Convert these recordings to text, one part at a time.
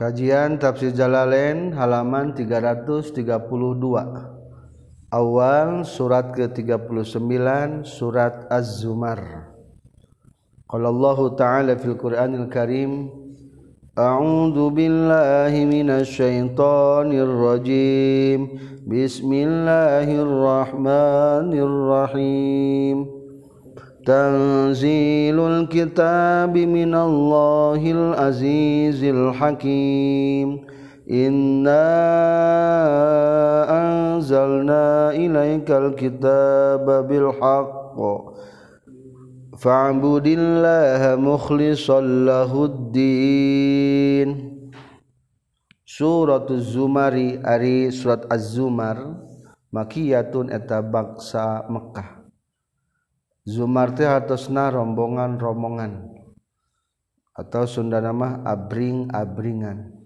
Kajian Tafsir Jalalain halaman 332. Awal surat ke-39 surat Az-Zumar. Qala Allah Ta'ala fil Qur'anil Karim A'udzu billahi minasy syaithanir rajim. Bismillahirrahmanirrahim. Tanzilul kitabi minallahil azizil hakim. Inna anzalna ilaikal kitaba bil haqq. Fa'budillaha mukhlishan lahuddin. Suratul Zumari ari surat Az-Zumar makiyatun eta baksa Mekkah Zumarte hartosna rombongan-rombongan atau Sunda nama abring-abringan.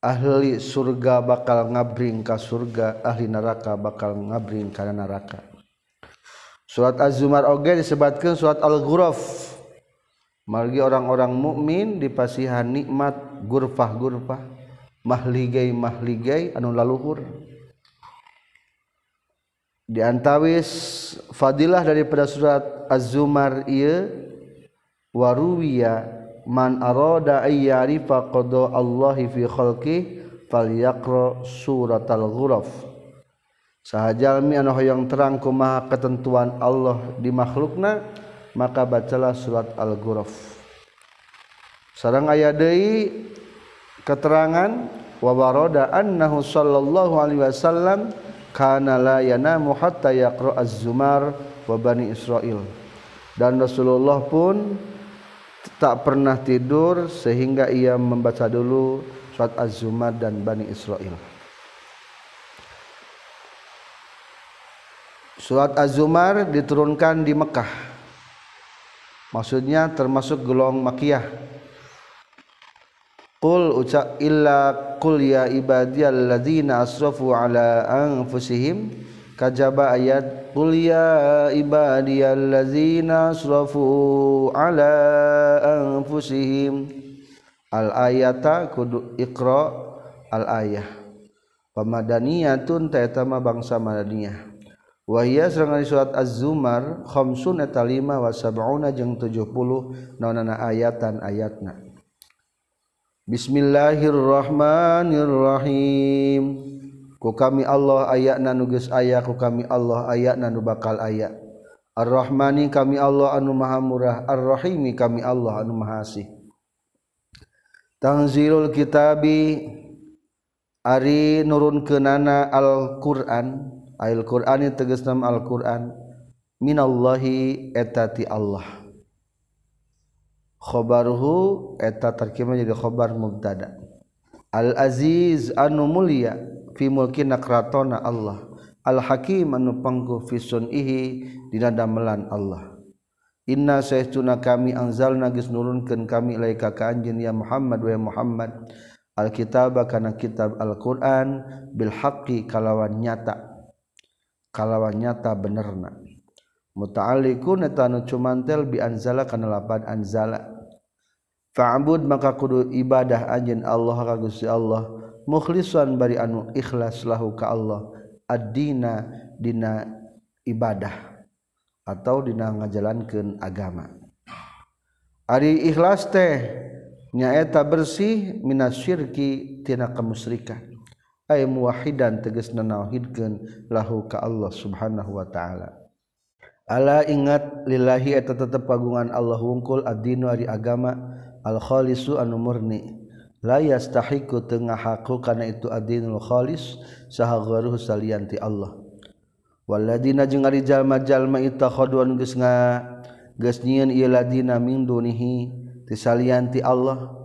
Ahli surga bakal ngabring ka surga ahli neraka bakal ngabring ka neraka. Surat az-zumar oge disebatkan surat al-ghuraf. Margi orang-orang mukmin dipasihan nikmat gurfah-gurfah mahligai mahligai anu laluhur. diantawis fadilah daripada surat az-zumar ieu waruwiya man arada ayyarifa qada Allahi fi khalqi falyaqra suratal ghuraf. Sahajalmi anu hoyong terang kumaha ketentuan Allah di makhlukna maka bacalah surat al-ghuraf. Sareng aya deui keterangan wa warada annahu sallallahu alaihi wasallam kana la yanamu hatta yaqra az-zumar wa bani Israil. Dan Rasulullah pun tak pernah tidur sehingga ia membaca dulu surat az-zumar dan bani Israil. Surat Az-Zumar diturunkan di Mekah. Maksudnya termasuk golong makiyah Qul ucap illa qul ya ibadiyalladzina asrafu ala anfusihim. Kajaba ayat qul ya ibadiyalladzina asrafu ala anfusihim. Al ayata kudu iqra al ayah pamadaniyatun ta eta bangsa madaniyah. Wa hiya serangan surat az-zumar khamsun eta 5 wa sab'una jeung 70 naonana ayatan ayatna Bismillahirrahmanirrahim. Ku kami Allah ayat na nuges aya ku kami Allah ayat na nu bakal aya. Ar-rahmani kami Allah anu maha murah ar-rahimi kami Allah anu mahasih Tanzilul kitabi Ari nurun kenana Al-Quran Al-Qur'ani nama Al-Quran. Minallahi etati Allah. khobarhu eta terkima jadi khobar mubtada. Al aziz anu mulia fi mulkina kratona Allah. Al hakim anu pangku fi sunihi dina damelan Allah. Inna sayyiduna kami anzalna geus nurunkeun kami laika ka anjeun ya Muhammad wa ya Muhammad. Alkitab kana kitab Al-Qur'an bil haqqi kalawan nyata. Kalawan nyata benerna. mutaalikun eta anu cumantel bi anzala kana lapan anzala. Fa'bud maka kudu ibadah anjeun Allah ka Gusti Allah. Mukhlishan bari anu ikhlas lahu ka Allah. Ad-dina dina ibadah. Atau dina ngajalankeun agama. Ari ikhlas teh nyaeta bersih minas syirki tina kemusyrikan ay muwahhidan tegas nanauhidkeun lahu ka Allah subhanahu wa ta'ala. ala ingat lillahi eta tetep pagungan Allah wungkul ad-dinu ari agama al khalisu anu murni. La yastahiqu tengah hakku kana itu adinul khalis saha gharuh salian ti Allah. Walladina jeung ari jalma-jalma itakhaduan geus nga geus nyieun ieu ladina min dunihi ti salian ti Allah.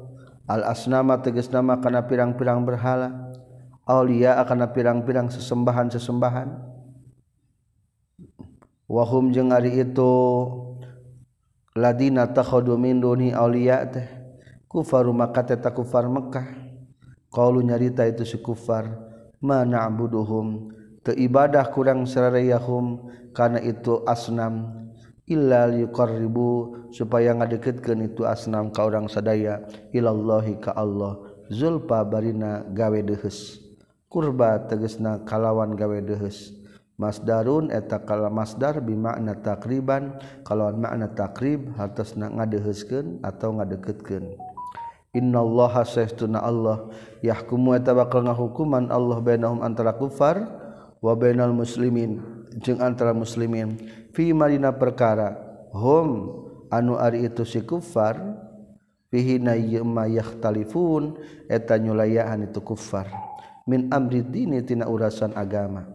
Al asnama tegas nama kana pirang-pirang berhala aulia kana pirang-pirang sesembahan-sesembahan. wahum jeung ari itu ladina takhudu min duni auliya teh kufaru maka teta kufar Mekah qalu nyarita itu si kufar ma na'buduhum teu ibadah kurang sararayahum kana itu asnam illa liqarribu supaya ngadeketkeun itu asnam ka urang sadaya ilallahi ka Allah zulfa barina gawe deheus kurba tegesna kalawan gawe deheus Masdarun eta kala masdar bimakna takriban kalauan makna takrib hartos na ngadeheskeun atau ngadeketkeun. Innallaha saestuna Allah yahkumu eta bakal ngahukuman Allah bainahum antara kufar wa bainal muslimin jeung antara muslimin. Fi marina perkara hum anu ari itu si kufar fihi na yema eta nyulayaan itu kufar. Min amri dini tina urasan agama.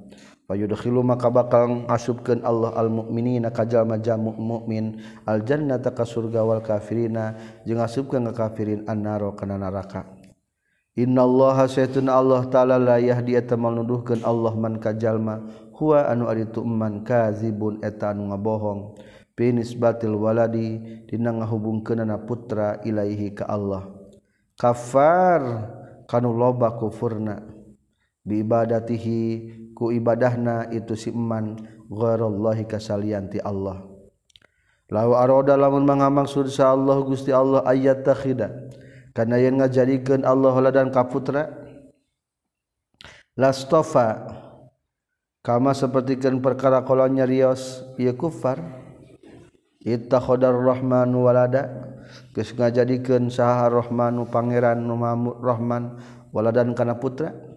yudkhilu maka bakal ngasubkeun Allah al mukminina ka jalma-jalma mukmin al jannata ka surga wal kafirina. Jeung ngasubkeun ka kafirin annaro kana neraka Innallaha saytun Allah taala la yahdi eta manuduhkeun Allah man ka jalma. Huwa anu ari man kazibun eta anu ngabohong. Binisbatil waladi dina ngahubungkeunana putra ilaihi ka Allah. Kafar kanu loba kufurna. Bi ibadatihi ku ibadahna itu simanallahhi kasalianti Allah. La roda lamun mengamang sursa Allah guststi Allah ayat takhida karena yang ngajarikan Allah dan kaputra lastofa. Kama sepertikan perkara kolonnya Rios ia kufar. Ittakhodarrahman walada. Geus ngajadikeun saha rahmanu pangeran nu rahman waladan kana putra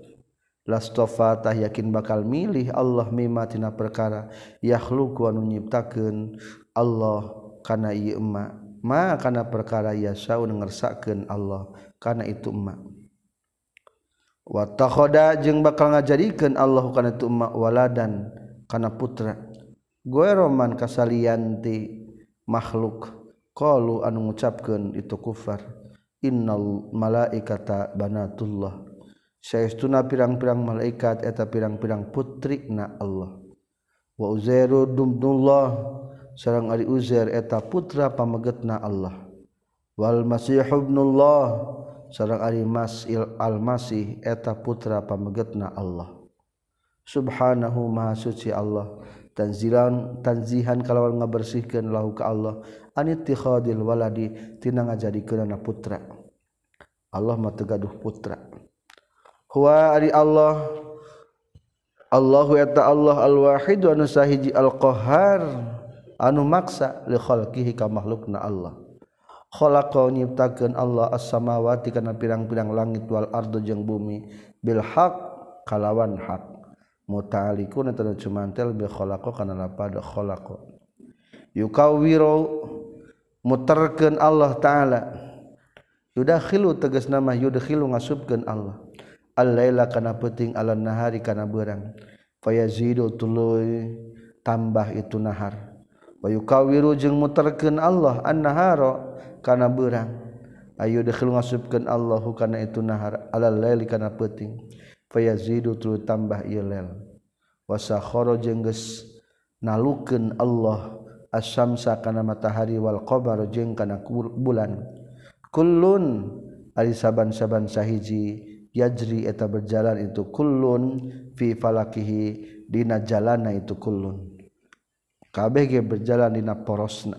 lastofatah yakin bakal milih Allah mimatina perkara. Yakhluqu anu nyiptakeun Allah kana ieu emma. Ma kana perkara yasau ngersakeun Allah kana itu emma. Wa takhoda jeung bakal ngajadikeun Allah kana itu emma waladan kana putra. Gue roman kasalian ti makhluk. Qalu anu ngucapkeun itu kufar. Innal malaikata banatullah. Syauna pirang-pirang malaikat eta pirang-pirang putri na Allah. Wa Uzeru dumdullah sarang ari Uzair eta putra pamegetna Allah. Wal Masih ibnullah sarang ari Masih al Masih eta putra pamegetna Allah. Subhanahu maha suci Allah tanzilan tanzihan kalawan ngabersihkeun lahu ka Allah. Anittikhadil waladi tina ngajadikeunana putra. Allah mah tegaduh putra. Hua ari Allah Allahu eta Allah al-wahid anu sahiji al-qahar anu maksa li khalqihi ka makhlukna Allah. Khalaqa nyiptakeun Allah as-samawati kana pirang-pirang langit wal ardo jeung bumi bil haq kalawan hak. Mutalikun eta cumantel bi khalaqa kana lapad khalaqa. Yukawiru muterkeun Allah taala. Yudakhilu tegas nama yudakhilu ngasubkeun Allah. al-laila kana peuting alan nahari kana beurang. Fayazidu tuluy tambah itu nahar. Wa yukawiru jeung muterkeun Allah an-nahara kana beurang. Ayo dekhil ngasupkeun Allahu kana itu nahar alal laili kana peuting fayazidu tuluy tambah ieu lail. Wasakhara jeung geus nalukeun Allah asyamsa kana matahari wal qamar jeung kana bulan. Kullun ari saban-saban sahiji yajri eta berjalan itu kullun fi falakihi dina jalana itu kullun. Kabeh ge berjalan dina porosna.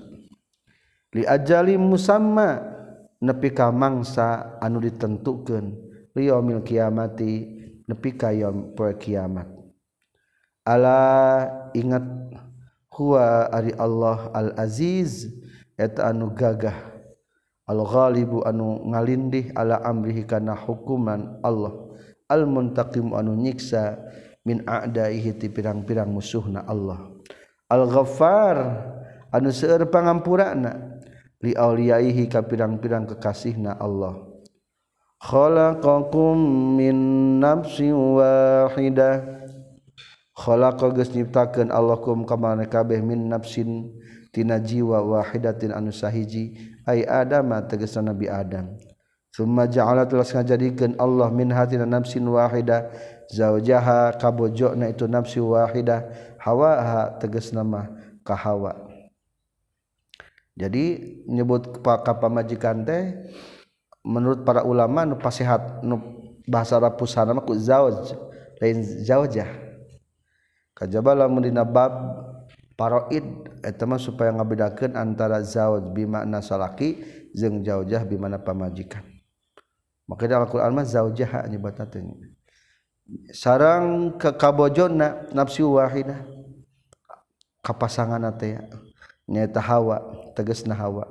Li ajali musamma nepi ka mangsa anu ditentukeun li yaumil kiamati nepi ka yaum poe kiamat. Ala ingat huwa ari Allah al aziz eta anu gagah al-ghalibu anu ngalindih ala amrihi kana hukuman Allah. Al-muntaqim anu nyiksa min a'daihi ti pirang-pirang musuhna Allah. Al-ghaffar anu seueur pangampurana li auliyaihi ka pirang-pirang kekasihna Allah. Khalaqakum min nafsin wahidah khalaqa geus nyiptakeun Allah kum ka kabeh min nafsin tina jiwa wahidatin anu sahiji. ay Adam tegesna Nabi Adam. Summa ja'ala telah ngajadikeun Allah min hatina nafsin wahida zawjaha kabojona itu nafsi wahida hawaha tegasna mah ka hawa. Jadi nyebut ka pamajikan teh menurut para ulama nu pasihat nu bahasa Arab pusana mah ku zawj lain zawjah kajaba lamun dina bab paraid etama supaya ngabedakan antara zauj bimakna salaki jeung zaujah bimana pamajikan. Maka dalam Al-Quran mah zaujah nyebatatnya sarang ke kabojona nafsu wahidah kapasangan teh nyata hawa tegasna hawa.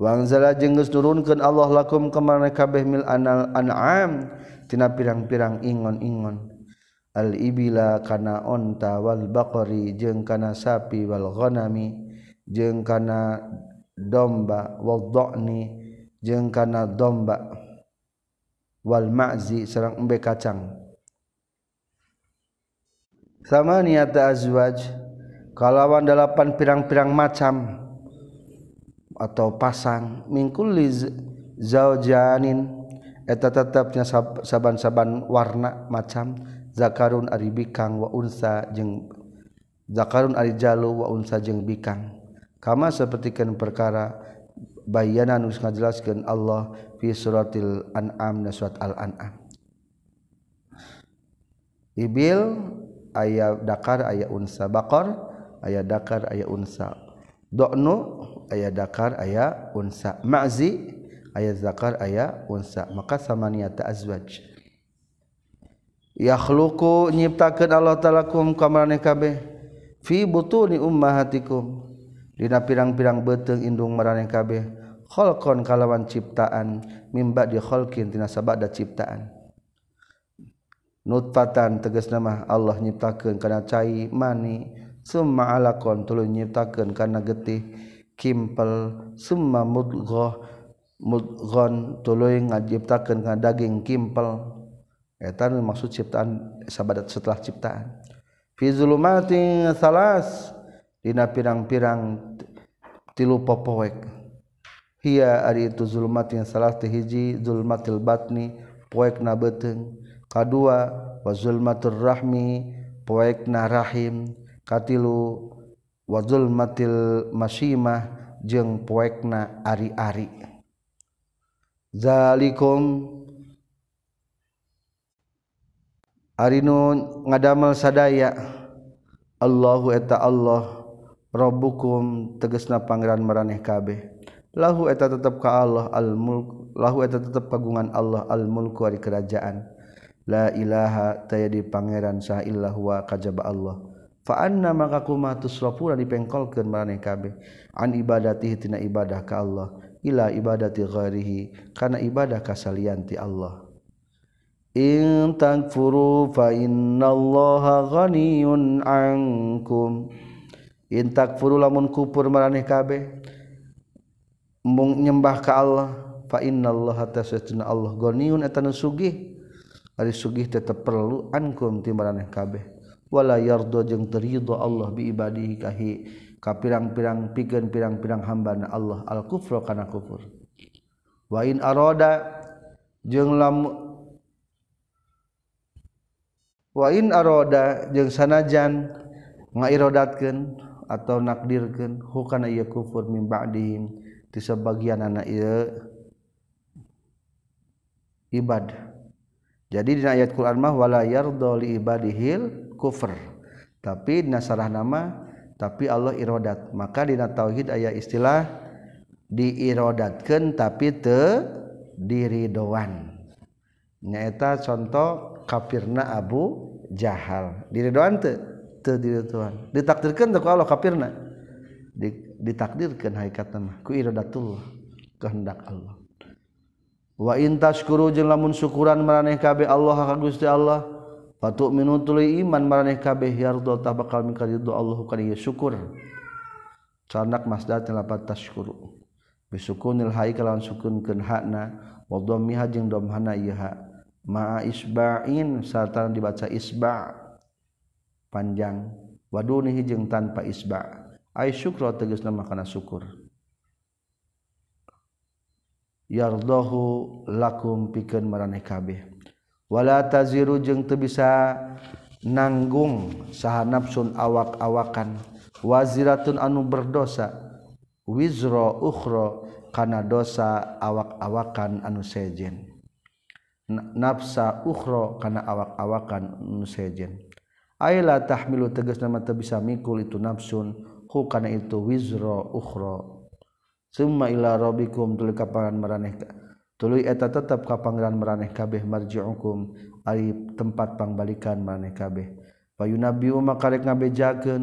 Wangzala jeung geus nurunkeun Allah lakum kamana kabeh mil anal an'am. Tina pirang-pirang ingon-ingon. Al-ibila kana onta wal baqari jeung kana sapi wal ghanami jeung kana domba wal dhani jeung kana domba wal ma'zi sareng embe kacang. Sama niata azwaj kalawan delapan pirang-pirang macam atau pasang mingkul zaujanin eta tetapnya saban-saban warna macam zakarun ari bikang wa unsa jeung zakarun ari jalu wa unsa jeung bikang. Kama sapertikeun perkara bayana nu ngajelaskeun Allah fi suratil an'am na surat al an'am ibil aya dakar aya unsa. Baqar aya dakar aya unsa. Do'nu aya dakar aya unsa. Ma'zi aya zakar aya unsa. Maka samania ta azwaj yakhluqu nyiptakeun Allah taala kum kamarane kabeh. Fi butuni ummahatikum. Dina pirang-pirang beuteung indung marane kabeh. Khalqon kalawan ciptaan. Mimba di khalqin tina sabada ciptaan. Nutfatan tegas nama Allah nyiptakeun kana cai mani. Summa alaqon tuluy nyiptakeun kana getih. Kimpel summa mudghah. Mudghon tuluy ngajiptakeun kana daging kimpel. etan maksud ciptaan sahabat setelah ciptaan. Fi zulumatin salas dina pirang-pirang tilu popoek hiya ari itu zulumati salas teh hiji zulmatil batni poekna beteng. Kadua wa zulmatur rahmi poekna rahim. Katilu wa zulmatil masyimah jeung poekna ari-ari. Zalikum Ariun ngadamel sadaya Allahu eta Allah robbukum tegesna Pangeran meraneh kabeh. Lahu eta tetap ka Allah almulk lahu eta tetap pagungan Allah almulku ari kerajaan. La ilaha taya di pangeran sah illah wa kajaba Allah. Fa anna maka kuma tusrafuna dipengkolkeun maraneh kabeh. An ibadatihi tina ibadah ka Allah. Ila ibadati ghairihi kana ibadah ka salianti Allah. in takfuru fa innallaha ghaniyun ankum in takfuru lamun kufur maraneh kabeh mung nyembah ka Allah fa innallaha tasatuna Allah ghaniyun eta sugih ari sugih tetep perlu ankum ti maraneh kabeh. Wala yardo jeung terido Allah bi ibadihi kahi ka pirang-pirang pikeun pirang-pirang hambana Allah al kufra kana kufur. Wa in arada jeung lamun wain aroda jeung sanajan ngairodatkeun atau nakdirkeun hukana ieu kufur min ba'dihim ti sebagianna ieu ibad. Jadi di ayat Quran mah wala yardo li ibadihil kufur. Tapi dina sarah nama tapi Allah irodat. Maka dina tauhid aya istilah diirodatkeun tapi te diridoan. Nyaeta contoh kafirna Abu Jahal. Diridoan teu teu diridoan ditakdirkeun teu Allah kafirna ditakdirkeun hakikatna mah ku iradatullah kehendak Allah. Wa in tashkuru jeung lamun syukuran maraneh kabeh Allah ka Gusti Allah fatu minutuli iman maraneh kabeh yardo ta bakal mikaridho Allah kana ieu syukur. Sanak masdar lapat tashkuru. Bisukunil hai kalawan sukunkeun hakna wa dhammiha jeung dhamhana ieu hak ma isbain satan dibaca isba panjang. Wadunihi jeung tanpa isba. Ay syukra tegasna makana syukur. Yardahu lakum pikeun maraneh kabeh. Wala taziru jeung teu bisa nanggung saha nafsun awak-awakan. Waziratun anu berdosa wizra ukhra kana dosa awak-awakan anu sejen. nafsa uhro karena awak-awakan nusejen Ayla tahmilu tegas nama bisa mikul itu nafsun hu karena itu wizro uhro summa ila rabbikum tuluy kapangan maraneh tuluy eta tetap kapangan maraneh kabeh marji'ukum ari tempat pangbalikan maraneh kabeh. Payunabiu maka rek ngabejakeun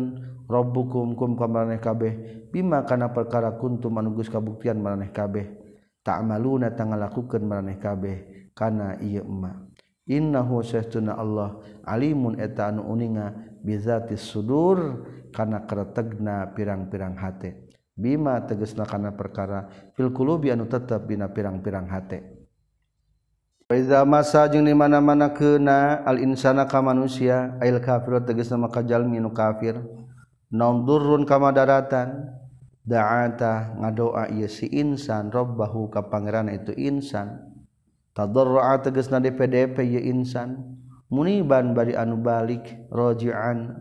rabbukum kum ka maraneh kabeh. Bima kana perkara kuntum anu geus kabuktian maraneh kabeh. Ta'maluna tangalakukeun maraneh kabeh. kana Ima innahu syahtuna Allah alimun eta anu uninga bizati sudur kana kretegna pirang-pirang hate. Bima tegesna kana perkara fil qulubi anu tetep dina pirang-pirang hate. Wa iza masa jeung di mana-mana keuna al insana ka manusia ail kafir tegesna maka jalmi nu kafir. Naum durrun kama daratan da'ata ngadoa ieu si insan rabbahu ka pangeran itu insan. tadarra'a tegasna di PDP ye insan. Muniban bari anu balik raji'an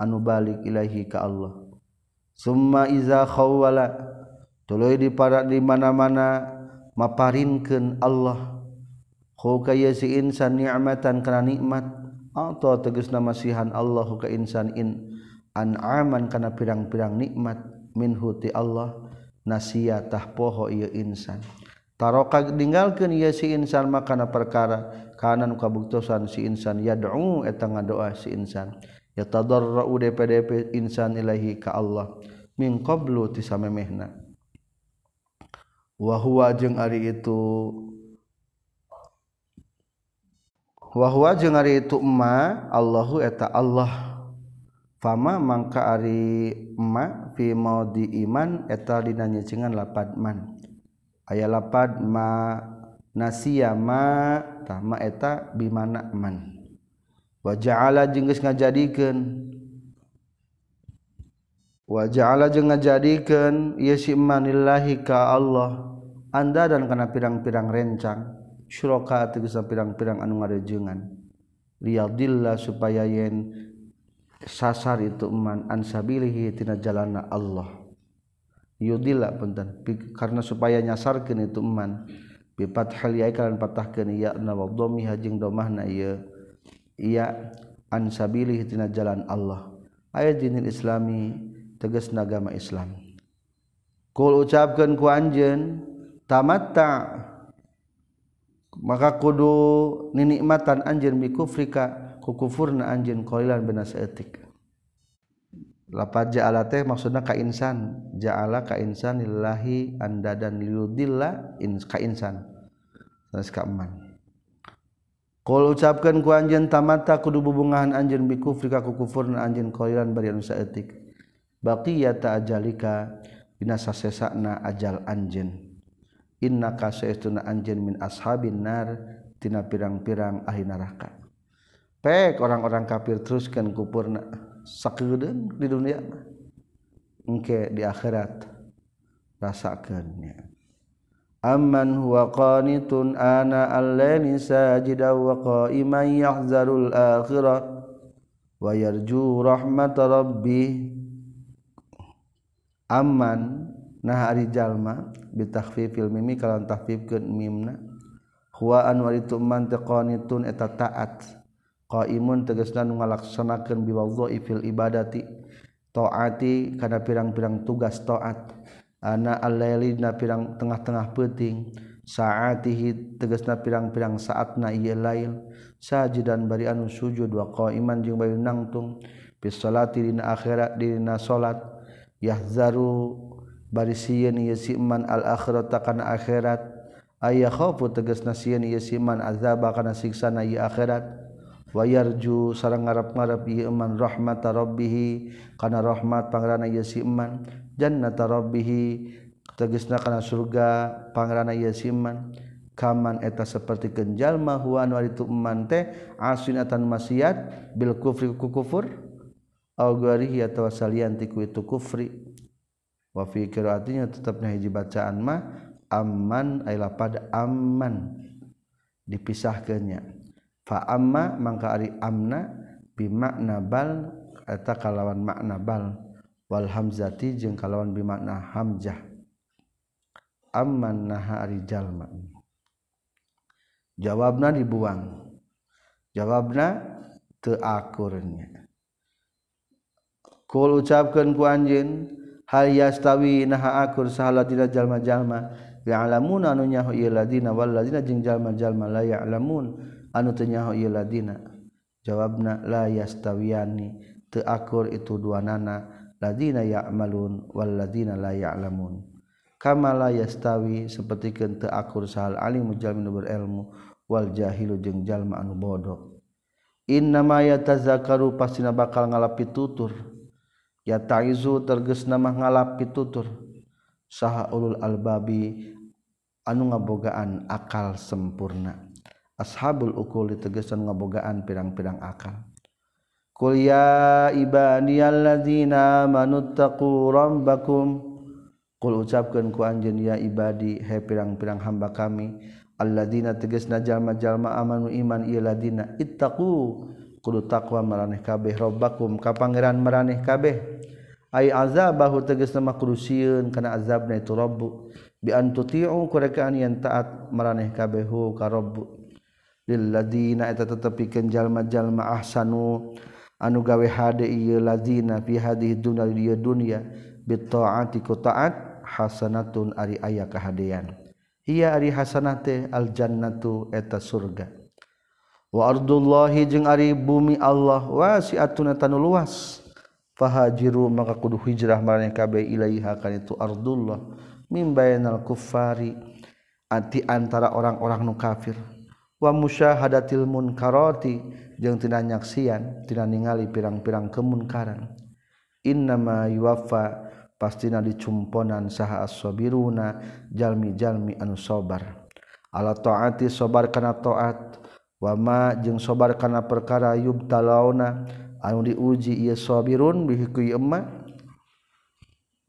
anu balik ilahi ka Allah. Summa iza khawwala tuluy di para di mana-mana maparinkeun Allah. Khu ka ye si insan ni'matan kana nikmat atau tegasna masihan Allah ka insan in an'aman kana pirang-pirang nikmat minhu ti Allah nasiatah poho ieu insan. taroka meninggalkan ia si insan makana perkara kanan kabuktosan si insan. Ya doa etang doa si insan. Ya tadarra udpdp insan ilahi ka Allah. Min qablu tisamemehna wa huwa jeung ari itu wa huwa jeung ari itu emma Allahu eta Allah. Fama mangka ari emma fi maudi iman eta dina nyecengan lapat man. aya lapad ma nasia ma tah ma eta bimana man. Wa ja'ala jeung geus ngajadikeun. Wa ja'ala jeung ngajadikeun ieu si manillahi ka Allah. Anda dan kana pirang-pirang rencang syuraka tegas pirang-pirang anu ngarejeungan liyadilla supaya yen sasar itu man ansabilihi tina jalana Allah. yudila punten karena supaya nyasarkeun itu man bi fathil ya kalian patahkeun ya na wa dhammi hajing domahna ieu ya an sabilihi tina jalan Allah. Ayat dinil islami tegas agama Islam. Kul ucapkeun ku anjeun tamatta. Maka kudu ninikmatan anjeun bi kufrika ku kufurna anjeun qalilan benas etik. Lapad ja'ala teh maksudna ka insan. Ja'ala ka insan lillahi andadan liudilla in ka insan. Terus ka man Qul ucapkeun ku anjeun tamata kudu bubungahan anjeun bi kufri ka kufurna anjeun qalilan bari anu saeutik baqiyata ajalika dina sasesana ajal anjeun. Innaka saestuna anjeun min ashabin nar tina pirang-pirang ahli neraka. Pek orang-orang kafir teruskan kupurna sakeudeun di dunia. Engke di akhirat rasakeunnya. Amman huwa qanitun ana al-laili sajida wa qa'iman yahzarul akhirah wa yarju rahmat rabbih amman nah ari jalma bitakhfifil mimi kalan tahfifkeun mimna. Huwa anwaritu man taqanitun eta taat. Qaimun tegasna nu ngalaksanakeun biwadhaifil ibadati taati kana pirang-pirang tugas taat. Anak al-laili na pirang tengah-tengah peting saatihi tegasna pirang-pirang saatna ieu lail. Sajidan bari anu sujud wa qaiman jeung bari nangtung bis salati dina akhirat dina salat. Yahzaru bari sieun ieu si man al akhirata kana akhirat. Aya khaufu tegasna sieun ieu si man azaba kana siksa na ieu akhirat wa yarju sareng ngarep-ngarep ieu man rahmat rabbih kana rahmat pangrana ieu si man jannata rabbih tegesna kana surga pangeranna ieu siman kaman eta seperti kenjalma huwa anu itu eman teh asinatan maksiat bil kufri ku kufur au garihi atawa salian ti itu kufri. Wa fi qiraatinya tetapna hiji bacaan mah amman ay lapad amman dipisahkeunnya faamma mangka ari amna bimakna bal eta kalawan makna bal. Wal hamzati jeung kalawan bimakna hamzah. Amman naha ari jalma. Jawabna dibuang. Jawabna teu akurnya. Kul ucapkeun ku anjeun hal yastawi naha akur sahaladina jalma-jalma? Ya'lamuna anu nyaho ieu ladina wal ladina jeung jalma-jalma la ya'lamun. anu tenyaho ladina. Jawabna la yastawiyani. Teu akur itu dua nana ladina ya'malun wal ladina la ya'lamun. Kama la yastawi sapertikeun teu akur sahal alim jalmi nu berilmu wal jahilu jeung jalma anu bodoh. Innama yatazakaru pastina bakal ngalapi tutur. Ya taizu tergesna mah ngalapi tutur. Saha ulul albabi anu ngabogaan akal sempurna. ashabul ukul ditegesan ngabogaan pirang-pirang akal. Qul ya ibadiyalladzina manuttaqu rabbakum. Qul ucapkeun ku anjeun ya ibadi he pirang-pirang hamba kami alladzina tegasna jalma-jalma amanu iman ieu ladina ittaqu. Kudu taqwa maraneh kabeh rabbakum ka pangeran maraneh kabeh. Ay azabahu tegasna mah kudu sieun kana azabna itu rabbu. Bi an tuti'u kurekaan yang taat maraneh kabeh hu ka rabbu. lilladzina eta tetepikeun jalma-jalma ahsanu anu gawe hade ieu ladzina fi hadhihi dunya ieu dunya bitaati ku taat hasanatun ari aya kahadean. Ia ari hasanah teh al jannatu eta surga. Wa ardullahi jeung ari bumi Allah wasi'atun tanu luas. Fahajiru maka kudu hijrah marane kabeh ilaiha kana itu ardullah. Mim bainal kuffari. Anti antara orang-orang nu kafir. wa musyahadatil munkarati jeung tina nyaksian tina ningali pirang-pirang kemunkaran. Innama yuwaffa pastina dicumponan saha as-sabiruna jalmi-jalmi anu sabar ala taati sabar kana taat. Wa ma jeung sabar kana perkara yubtalauna anu diuji ieu sabirun bihi ku emma.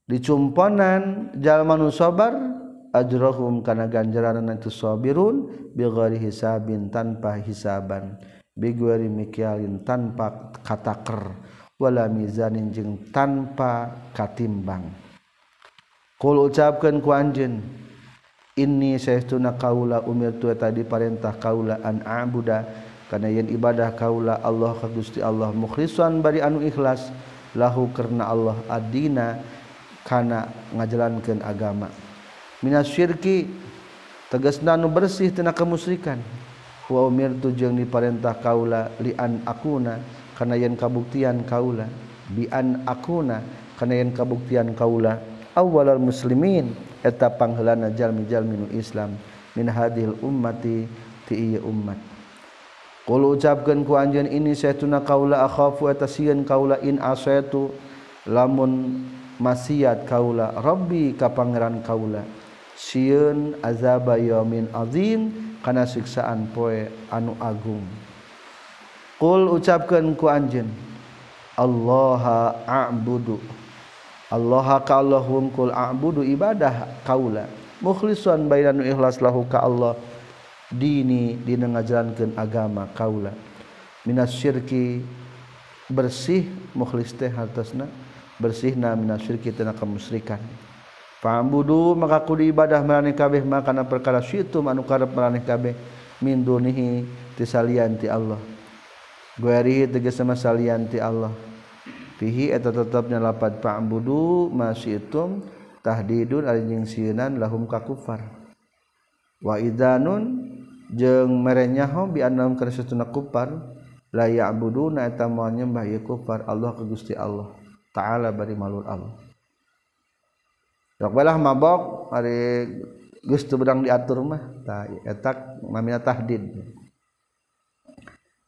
Dicumponan jalma nu sabar ajrahum kana ganjaran itu sabirun bighairi hisabin tanpa hisaban. Bighairi mikyalin tanpa kataker wala mizanin jeung tanpa katimbang. Qul ucapkeun ku anjeun inni saestuna kaula umirtu tadi parentah kaula an a'buda. Kana yen ibadah kaula Allah ka Gusti Allah mukhlishan bari anu ikhlas lahu karna Allah adina kana ngajalankeun agama minas syirki tegasna nu bersih tina kemusyrikan. Wa umirtu jeung diparentah kaula li an akuna kana yen kabuktian kaula. Bi an akuna kana yen kabuktian kaula. Awwalal muslimin eta pangheulana jalmi-jalmi nu Islam. Min hadhil ummati ti ummat. Qul ucapkeun ku anjeun ini saytuna kaula akhafu eta sieun kaula in asaitu lamun maksiat kaula Robbi ka Pangeran kaula siun azabayomin azim kana siksaan poe anu agung. Qul ucapkan ku anjen Allaha a'budu. Allaha ka Allah wungkul a'budu ibadah kaula. Mukhlishan bainanu ikhlas lahu ka Allah. Dini dina ngajalankeun agama kaula. Minas syirki bersih mukhlis teh hartosna. Bersihna minas syirki tina kemusyrikan Fabudu maka kudu ibadah maraneh kabeh makana perkara syitu anu karep maraneh kabeh min dunihi tisalian ti Allah. Gueri tegas sama salian ti Allah. Fihi eta tetepnya lapad fa'budu ma syitum tahdidun ari jingsieunan lahum ka kufar. Wa idanun jeung merenyaho bi annahum kana satuna kufar la ya'buduna eta moal nyembah ieu kufar Allah ka Gusti Allah. Ta'ala bari malul Allah. belah mabok hari gustu bedang diatur mah tah etak mamina tahdid.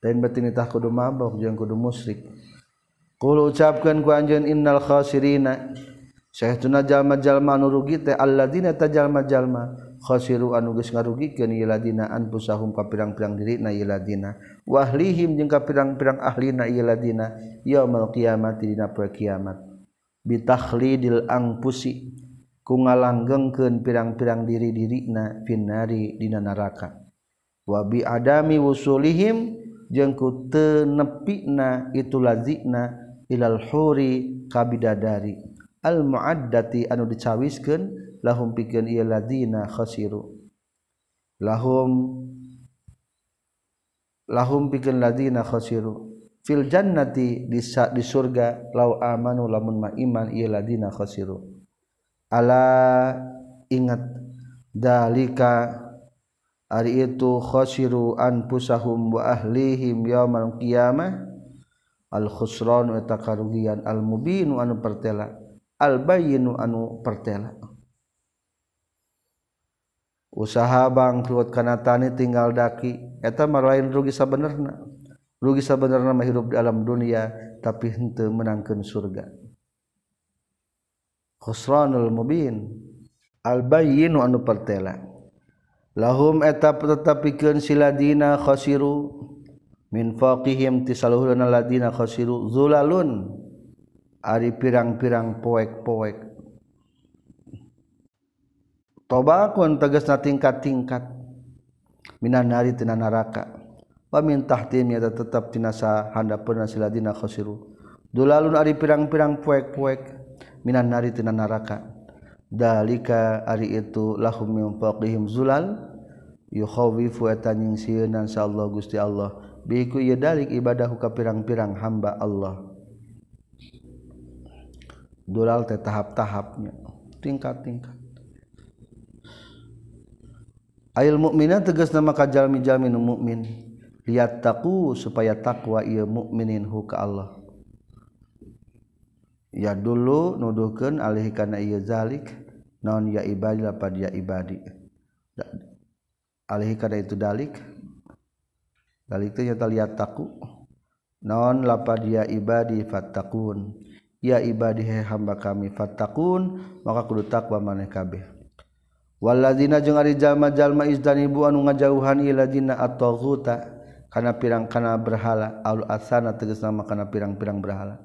Lain betinitah kudu mabok jeung kudu musyrik. Kul ucapkeun ku anjeun innal khasirina. Syehtuna jalma-jalma anu rugi teh alladzina tajalma-jalma. Khasiru anu geus ngarugikeun yeladina anfusahum ka pirang-pirang dirina yeladina wa jeung ka pirang-pirang ahlina yeladina yaumul qiyamati dina poe kiamat. Bitakhlidil angpusi ku ngalanggengkeun pirang-pirang diri-dirina finnari dina neraka. Wa bi adami wusulihim jeung ku teu nepina itu lazina ilal huri kabidadari al muaddati anu dicawiskeun lahum pikeun ieu ladina khasiru. Lahum lahum pikeun ladina khasiru. Filjannati di di surga lau amanu lamun ma iman ieu ladina khasiru ala ingat dalika ari itu khosiru anfusahum wa ahlihim yaumal qiyamah. Al khusran eta karugian al mubinu anu pertela al bayyinu anu pertela. Usaha bangkrut kana tani tinggal daki eta mah lain rugi sabenerna. Rugi sabenerna mah hirup di alam dunia tapi henteu menangkeun surga. khusranul mubin. Albayinu anu pertela. Lahum eta tetepikeun siladina khasiru. Min faqihim tisaluhulna ladina khasiru. Zulalun. Ari pirang-pirang poek-poek. Tobakun tegasna tingkat-tingkat. Minan nari tina neraka wa min tahtim ya tetep tina sa handapna siladina khasiru. Dulalun ari pirang-pirang poek-poek. Minan nari tina naraka. Dalika ari itu lahum min faqihim zulal yukhawifu etanying sieun Allah Gusti Allah. Biku ieu dalik ibadahu ka pirang-pirang hamba Allah. Dulal teh tahap-tahapnya. Tingkat-tingkat. Ail mukminah tegas nama kajalmi-jalmi nu mukmin. Lihat takku supaya takwa ia mukminin huka Allah ya dulu nuduhkan alih karena ia zalik non ya ibadi lapad ya ibadi. Alih karena itu dalik. Dalik itu nyata lihat taku. Non lapad ya ibadi fattakun. Ya ibadi he hamba kami fattakun maka kudu takwa maneh kabeh. Waladina jeung ari jalma-jalma izdanibu anu ngajauhan iladina at-taghuta karena pirang kana berhala al asana tegasna karena pirang-pirang berhala.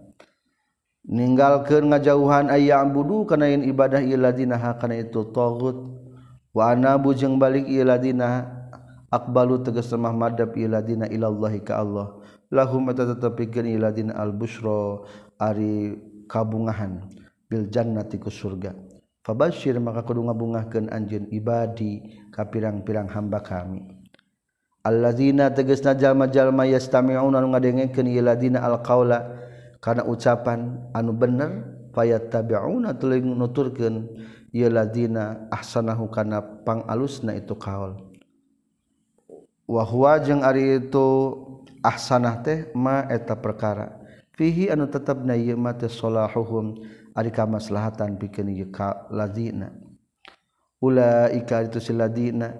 ninggalkeun ngajauhan ayaam budu kenain ibadah iladinaha karena itu togut Wana bujeng balik iladina akbalu tegesemah madab iladina ilallahi ka Allah. Lahum mata tetepikeun iladina al busra ari kabungahan bil jannati ku surga. Fabashir maka kudu ngabungahkeun anjeun ibadi ka pirang-pirang hamba kami. Alladzina tegasna jalma-jalma yastami'una ngadengkeun iladina al qaula karena ucapan anu bener payat tabiuna teling nuturkeun ieu ladina ahsanahu kana pangalusna itu kaul. Wa huwa jeung ari itu ahsanah teh ma eta perkara. Fihi anu tetepna ieu ma teh salahuhum ari kamaslahatan pikeun ieu ladina ulaika itu siladina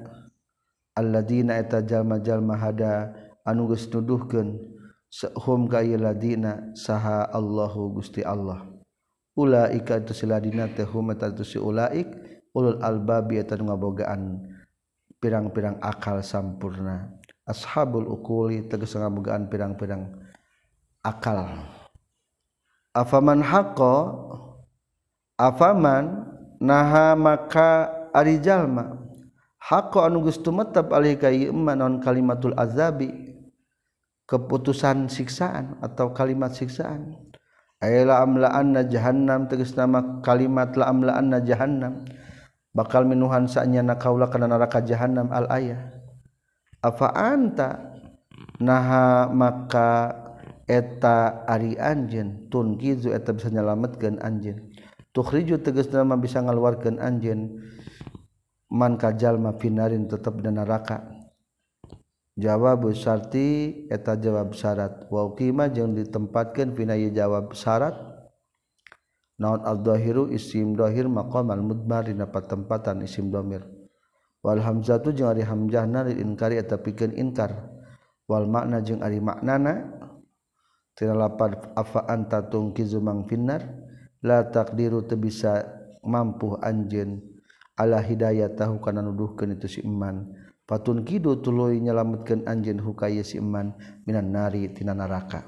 alladina eta jalma-jalma hada anu geus nuduhkeun. sehum kayladina saha Allahu Gusti Allah. Ulaika tusiladina tehum tatusi ulaik ulul albabi eta ngabogaan pirang-pirang akal sampurna. Ashabul ukuli tegas ngabogaan pirang-pirang akal. Afaman haqqo afaman naha maka ari jalma. Haqqo anu geus tumetep alih ieu non kalimatul azabi? keputusan siksaan atau kalimat siksaan. Ayla amlaanna jahannam tegas nama kalimat la amlaanna jahannam. Bakal minuhan sanya na kaula kana neraka jahannam al ayah. Apa anta? Naha maka eta ari anjen tun kizu eta bisa nyelametkeun anjen tukhriju tegas nama bisa ngaluarkeun anjen man kajalma finarin tetep dan neraka. jawab Sarti eta jawab syarat. Waukimah yang ditempatkan pinayi jawab syarat. Naon aldohiru isim dhohir maqam al-mudmar dina patempatan isim dhomir wal hamzatu jeung ari hamzahna lil inkari eta pikeun inkar. Wal makna jeung ari maknana. Tina lapad afa anta tungkizu mang finnar? La taqdiru teu bisa mampu anjeun. Ala hidayah tahu kana nuduhkeun itu si iman. patun Kidu tuluy nyelametkeun anjeun hukaya si iman minan nari tina neraka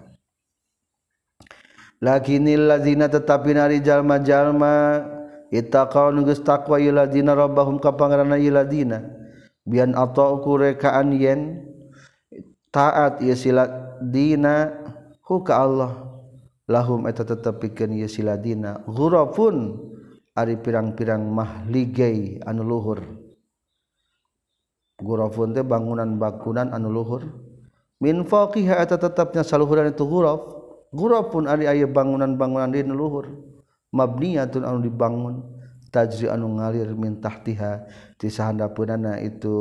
lakinil ladzina tetapi nari jalma-jalma ittaqau nu geus taqwa ieu rabbahum ka pangaranna bian atauku rekaan yen taat ieu si huka Allah. Lahum eta tetepikeun ieu siladina ghurafun ari pirang-pirang mahligai anu luhur. Gurafun teh bangunan bakunan anu luhur. Minfaqiha eta tetapnya saluhuran itu huruf pun ari aya bangunan-bangunan di luhur. Mabniyatun anu dibangun tajri anu ngalir min tahtiha di sahandapeunana itu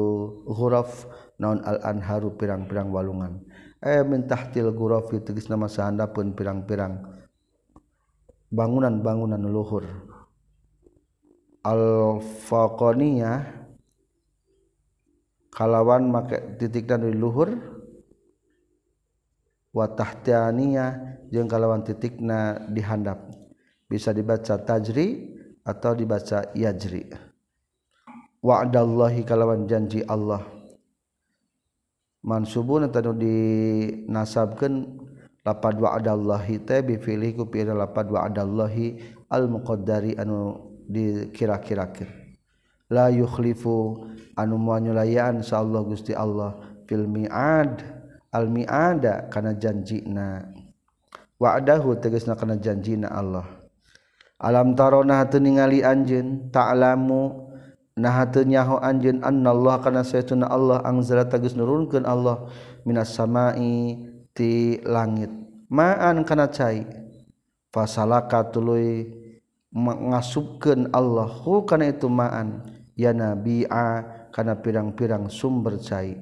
huruf naon al anharu pirang-pirang walungan. Eh min tahtil ghuraf itu geus nama sahandapeun pirang-pirang bangunan-bangunan luhur. Al faqaniyah kalawan make titik dan di luhur. Watahtianiyah jeung kalawan titikna dihandap bisa dibaca tajri atau dibaca yajri. Wa'dallahi kalawan janji Allah. Mansubun tanu dinasabkeun lapad wa'dallahi teh bi fi'li ku lapad wa'dallahi al muqaddari anu dikira-kirakeun la yukhlifu anu muanyulayaan insyaallah Gusti Allah fil mi'ad. Al mi'ada kana janjina. Wa'dahu tegasna kana janjina Allah. Alam tarona hatu ningali anjeun? Ta'lamu nah hatu nyaho anjeun annallaha kana saytuna Allah angzala tegas nurunkeun Allah minas samai ti langit. Ma'an kana cai? Fasalaka tuluy ngasubkeun Allah. Hu kana itu ma'an? Ya nabi'a kana pirang-pirang sumber cai.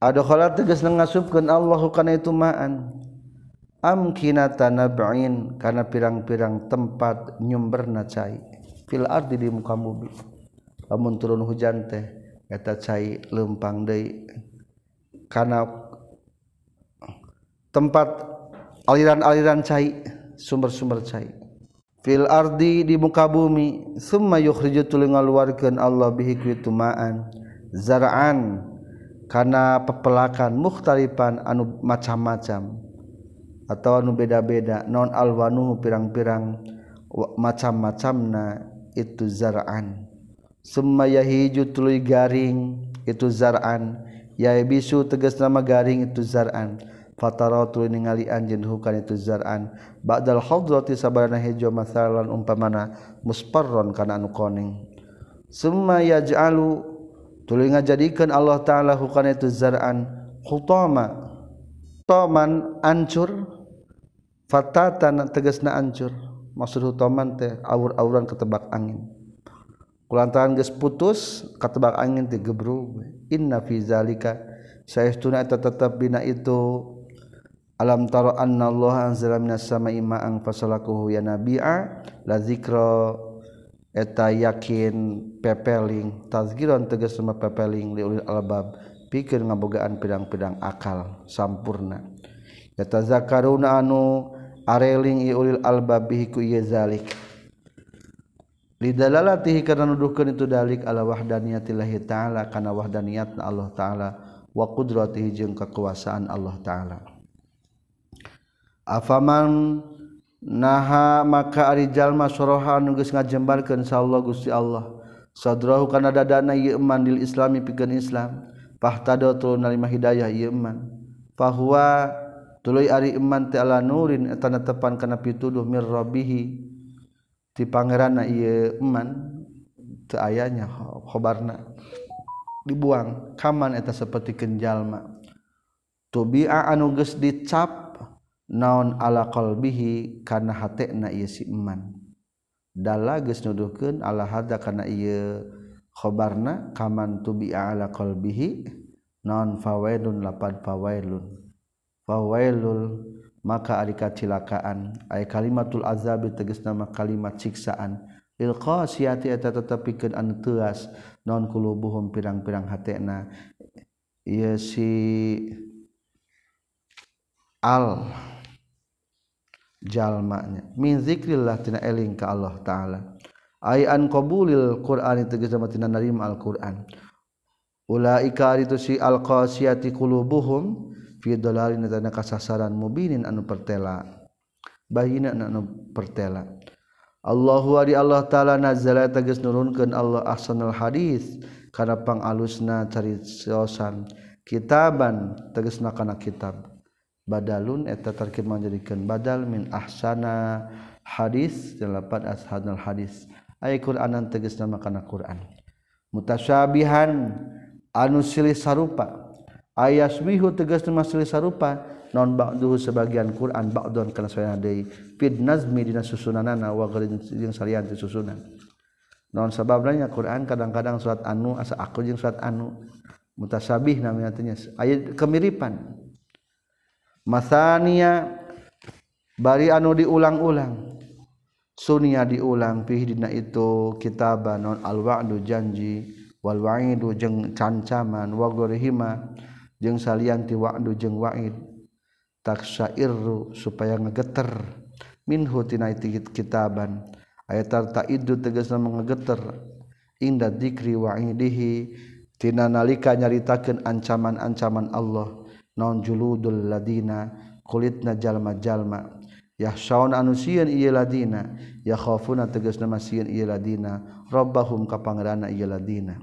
Adakhala tegas ngasupkeun Allah kana itu ma'an. Amkinata nab'in kana pirang-pirang tempat nyumberna cai. Fil ardi di muka bumi. Lamun turun hujan teh eta cai lempang deui. Kana tempat aliran-aliran cai sumber-sumber cai fil ardi di muka bumi. Summa yukhriju tuluy ngaluarkeun Allah bihi kuitumaan zar'an kana pepelakan mukhtalifan anu macam-macam. Atau anu beda-beda non alwanuhu pirang-pirang macam-macamna itu zar'an summa yahiju tuluy garing itu zar'an ya bisu tegas nama garing itu zar'an fatara tuluy ningali anjeun hukan itu zaraan ba'dal hadrati sabarana hejo masalan umpamana musparron kana anu koning. Summa yaj'alu tulinga jadikan Allah taala hukana itu zar'an. Khutama toman ancur fatatan tegasna ancur. Maksud hutoman teh aur-auran ketebak angin. Kulantaran geus putus ketebak angin teh gebru. Inna fi zalika saestuna tetep bina itu alam taro anna Allah anzala minas sama'i ma'an fasalakuhu ya nabi'a. La zikra eta yakin pepeling tazkiron tegas sama pepeling liulil albab. Pikir ngabogaan pedang-pedang akal sampurna. Ya tazakaruna anu areling iulil albab bihi ku ieu zalik. Lidalalatihi karena nuduhkeun itu dalik ala wahdaniyatillahi ta'ala kana wahdaniyatna Allah ta'ala wa qudratihi jeung kekuasaan Allah ta'ala. afaman naha maka ari jalma soroha nu geus ngajembarkeun insyaallah Gusti Allah. Sadrahu kana dadana ieu iman dil islami pikeun Islam. Fahtado tu narima hidayah ieu iman fahuwa tuluy ari iman teh ala nurin eta netepan kana pituduh mir rabbihi. Ti pangeranna ieu iman teu ayanya khobarna. Dibuang kaman eta saperti kenjalma tubi'a anu geus dicap naon ala qalbihi kana hatena ieu si iman dala geus nuduhkeun ala hada kana ieu khobarna kaman tubi ala qalbihi naon fawailun lapad fawailun. Fawailul maka ari kacilakaan. Ay kalimatul azab tegas nama kalimat siksaan. Lil qasiyati eta tetepikeun anu teuas naon kulubuhum pirang-pirang hatena. Ieu si al. jalmanya. Min zikrillah tina eling ka Allah taala. Ay an qabulil qur'ani tegas sama tina narima alquran. Ulaika itu si alqasiyati qulubuhum fi dalalin tana kasasaran mubinin anu pertela. Bahina anu pertela. Allahu wa Allah taala nazala tegas nurunkeun Allah ahsanal hadis. Kana pangalusna cariosan kitaban tegasna kana kitab. badalun eta terkib menjadikan badal min ahsana hadis delapan ashadul hadis. Ay Quranan tegas nama kana Quran mutasyabihan anu silih sarupa. Ayasmihu tegas nama silih sarupa. Non ba'duhu sebagian Quran ba'don kana saya deui fid nazmi dina susunanana wa gharin jeung salian ti susunan. Non sababnya Quran kadang-kadang surat anu asa aku jeung surat anu. Mutasyabih namanya tanya ayat kemiripan. masania bari anu diulang-ulang. Sunia diulang pihdina itu kitaban non alwa'du janji wal wa'idu jeung cancaman wa ghurihima jeung salianti wa'du jeung wa'id. Taksyairru supaya ngegeter. Minhu tina kitaban. Ayat tartaidu tegasna ngegeter. Inda dzikri wa'idihi. Tina nalika nyaritakeun ancaman-ancaman Allah. non juludul ladina kulitna jalma-jalma yahsyaun anu sieun ieu ladina yakhafuna tegasna masieun ieu ladina rabbahum ka pangeranna ieu ladina.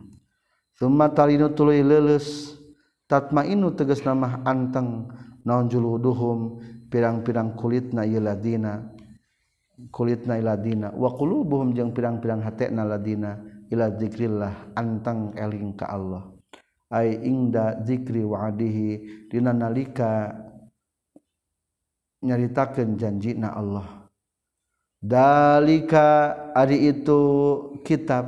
Summa talinu tuluy leuleus tatmainu tegasna nama anteng naon juluduhum pirang-pirang kulitna ieu ladina kulitna iladina wa qulubuhum jeung pirang-pirang hatena ladina ila zikrillah anteng eling ka Allah. ay ingda dzikri wa'adihi. Dina nalika nyaritakeun janjina Allah. Dalika ari itu kitab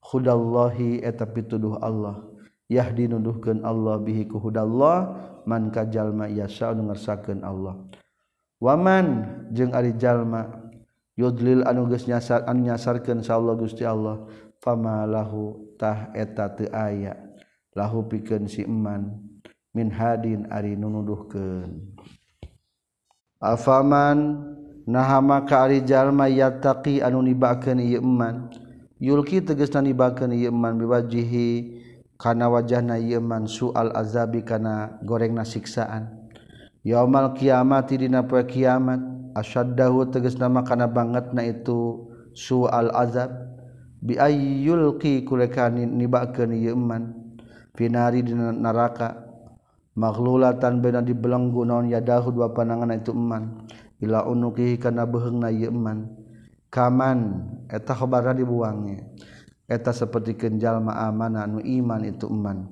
hudallahi eta pituduh Allah. Yahdi nuduhkeun Allah bihi ku hudallah man kajalma yasha nu ngersakeun Allah. Waman jeung ari jalma yudlil anu geus nyasar nyasarkeun sa Allah Gusti Allah famalahu tah eta teu aya. lahu pikeun si iman min hadin ari nunuduhkeun. Afaman naha maka ari jalma yattaqi anu nibakeun ieu iman yulki tegasna nibakeun ieu iman biwajihi kana wajahna ieu sual azabi kana gorengna siksaan. Yaumal kiamati dina poe kiamat asyaddahu tegasna makana bangetna itu sual azab. Bi ayyulqi kulekani nibakeun ieu pinari di neraka. Makhlulatan bena dibelenggu naon yadahu dua panangan itu eman. Ila unukihi kana beheungna ieu eman. Kaman eta khabarna dibuangnya eta seperti kenjal ma amanah nu iman itu eman.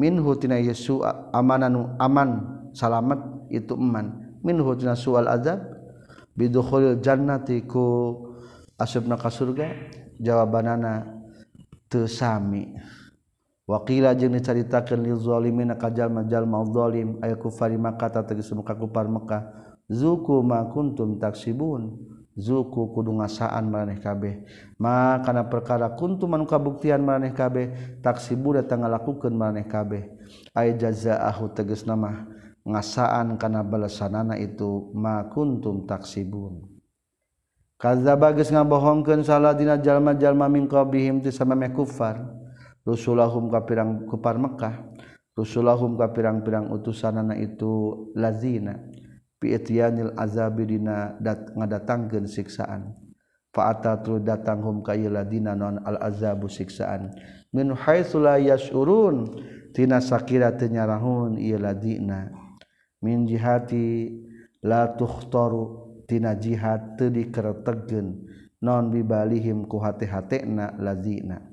Minhu tina yesu aman nu aman salamat itu eman. Minhu tina sual azab? Bidukhulil jannati ku asubna ka surga? Jawabanana teu sami Wakila jeung dicaritakeun lil zalimin kajalma-jalma zalim ay kufari Makkah tegas muka kufar Makkah zuku ma kuntum taksibun. Zuku kudu ngasaan maraneh kabeh. Ma kana perkara kuntum anu kabuktian maraneh kabeh taksibu datang ngalakukeun maraneh kabeh. Ay jazaahu tegas nama ngasaan kana balasanana itu ma kuntum taksibun. Kadzaba geus ngabohongkeun salah dina jalma-jalma min qablihim ti samameh kufar. rusulahum ka pirang kupar Mekkah rusulahum ka pirang-pirang utusanana itu lazina bi azabi dina dat ngadatangkeun siksaan. Fa'ata tu datang hum ka ladina non al azabu siksaan. Min haitsu la yashurun tina sakira teu nyarahun ieu ladina min jihati la tukhtaru tina jihad teu dikeretegkeun. Non bibalihim ku hate-hatena lazina.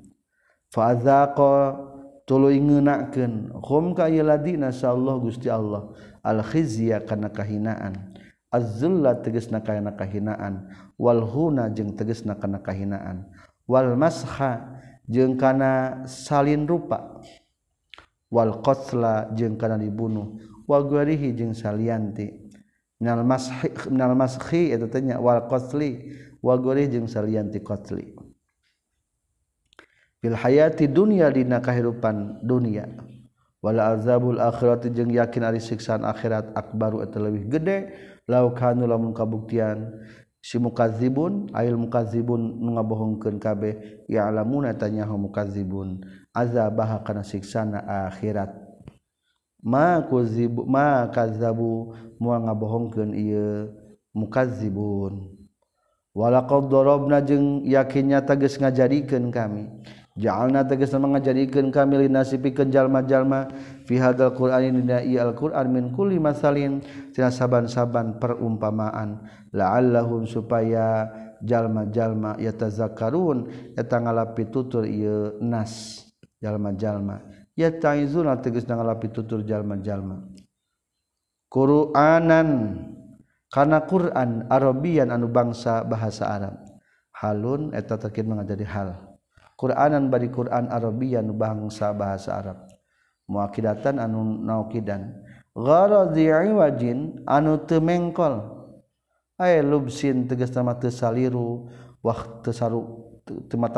fazaqo tuluy ngeunakeun hum ka ladina sallallahu Gusti Allah. Al khizya kana kahinaan az-zulla tegasna kana kahinaan wal huna jeung tegasna kana kahinaan wal masha jeung kana salin rupa. Wal qatla jeung kana dibunuh. Wa garihi jeung salianti. Minal mashi minal mashi eta tanya wal qatli wa garihi jeung salianti qatli fil hayati dunya dina kahirupan dunia. Wala azabul akhirat jeung yakin ari siksaan akhirat akbaru eta leuwih gede. Law kanu lamun kabuktian si mukadzibun ail mukadzibun nu ngabohongkeun kabeh ya alamuna tanya mukadzibun azabah kana siksana akhirat. Ma kuzibu ma kadzabu moal ngabohongkeun ieu mukadzibun walaqad darabna jeung yakin nyata geus ngajadikeun kami. Jalna teges mengajarikan kami linasipikan jalma-jalma. Fi hadzal Qur'ani dina al Qur'an min kulli masalin. Tina saban-saban perumpamaan. La'allahum supaya jalma-jalma yatazakkarun. Eta ngalapi tutur ieu nas jalma-jalma. Ya taizuna tegas ngalapi tutur jalma-jalma. Qur'anan kana Qur'an Arabian anu bangsa bahasa Arab. Halun eta terkin mengajari hal. Quranan bari Quran Arabian bangsa bahasa Arab. Muakidatan anu naukidan. Gharadhi wajin anu temengkol ay lubsin tegas nama tesaliru waktu saru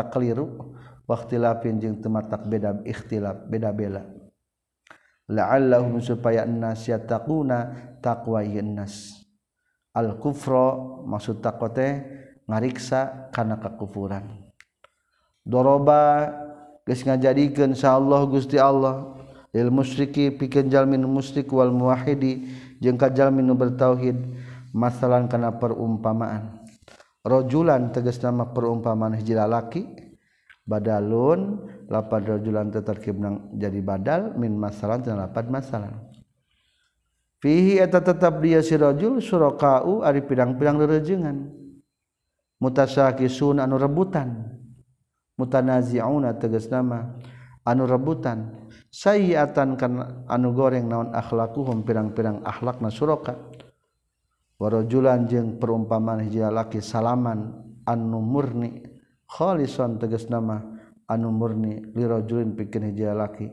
keliru waktilapin jeung tematak beda ikhtilaf beda bela. La'allahum supaya nas yattaquna taqwa nas al kufra maksud takwa teh ngariksa kana kekufuran doroba geus ngajadikeun Allah Gusti Allah. Lil musyriki pikeun jalmin musyrik wal muwahhidi jeung ka nu bertauhid masalan kana perumpamaan. Rajulan tegas nama perumpamaan hiji lalaki badalun lapan rajulan tetarkib nang jadi badal min masalan dan lapan masalan. Fihi eta tetap dia si rajul surakau ari pidang-pidang rerejengan mutasakisun anu rebutan. mutanaziuna tegas nama anu rebutan. Sayiatan kan anu goreng naon akhlakuhum pirang-pirang akhlak na suraka warojulan jeung perumpamaan hiji laki salaman anu murni. Kholison teges nama anu murni lirojulin pikeun hiji laki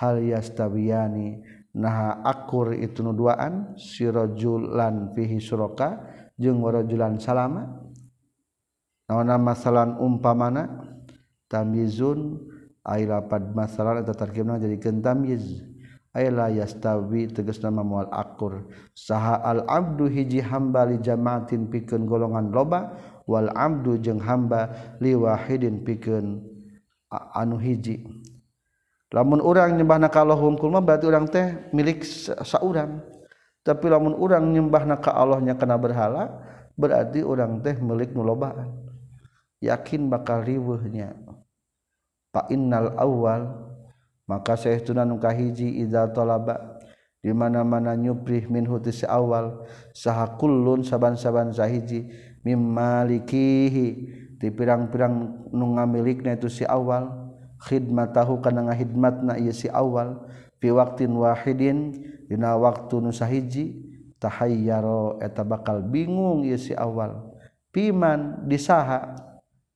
hal yastabiyani naha akur itu nuduaan sirojulan fihi suraka jeung warajulan salama. Naon masalan umpamana? tamizun ay lapad masalah atau tarkibna jadi tamiz ay la yastawi tegas nama mual akur. Saha al abdu hiji hamba li jamaatin pikeun golongan loba wal abdu jeung hamba li wahidin pikeun anu hiji. Lamun urang nyembah nakalahum kulma berarti urang teh milik saurang. Tapi lamun urang nyembah naka Allahnya kena berhala berarti urang teh milik nulobaan yakin bakal riwuhnya fa innal awal maka sayahtuna nu kahiji idza talaba di mana-mana nyuprih min huti awal saha kullun saban-saban sahiji mim malikihi ti pirang-pirang nu ngamilikna itu si awal khidmatahu kana ngahidmatna ieu si awal fi waqtin wahidin dina waktu nu sahiji tahayyaro eta bakal bingung ieu si awal piman disaha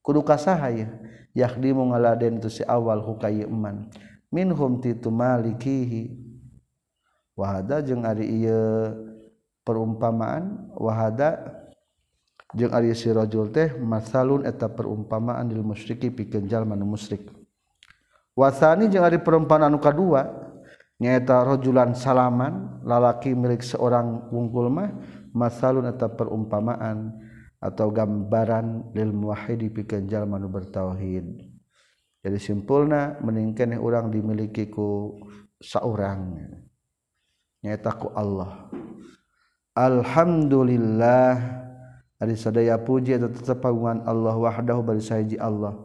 kudu kasaha ya yakdimu ngaladen tu si awal hukai eman minhum titu malikihi. Wahada jeung ari ieu perumpamaan wahada jeung ari si rajul teh masalun eta perumpamaan dil musyriki pikeun jalma nu musyrik. Wasani jeung ari perumpamaan anu kadua nyaeta rajulan salaman lalaki milik seorang wungkul mah masalun eta perumpamaan. Atau gambaran lil muwahhidi pikenjal manu bertauhid. Jadi simpulna meningkene orang dimiliki ku saurang. Nyaeta ku Allah. Alhamdulillah. Sadaya puji atau tetepangan Allah wahdahu bari saji Allah.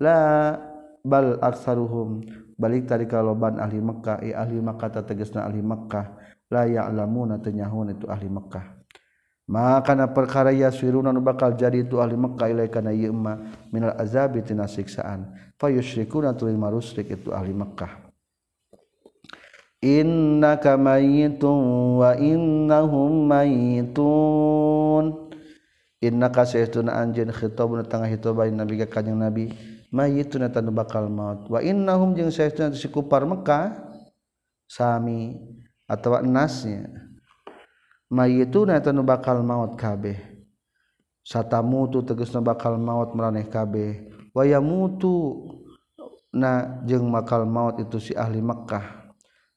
La bal aksaruhum. Balik tadi kaloban ahli Mekkah i ahli Makkah tegesna ahli Mekkah. La ya'lamuna tanyahun itu ahli Mekkah makana perkara yaswirunan bakal jadi itu ahli Mekkah ilai kana ieu emma minal azabi tina siksaan fa yusyrikuna tuluy marusyrik itu ahli Mekkah innaka mayitun wa innahum mayitun innaka saytuna anjeun khitabun tengah hitobain nabi ka kanjing nabi. Mayitun tanu bakal maut. Wa innahum jeung saytuna si kufar Mekkah sami atawa enasnya itu na tanu bakal maut kabeh. Satamutu tegasna bakal maut maraneh kabeh. Wa yamutu na jeung bakal maut itu si ahli Mekkah.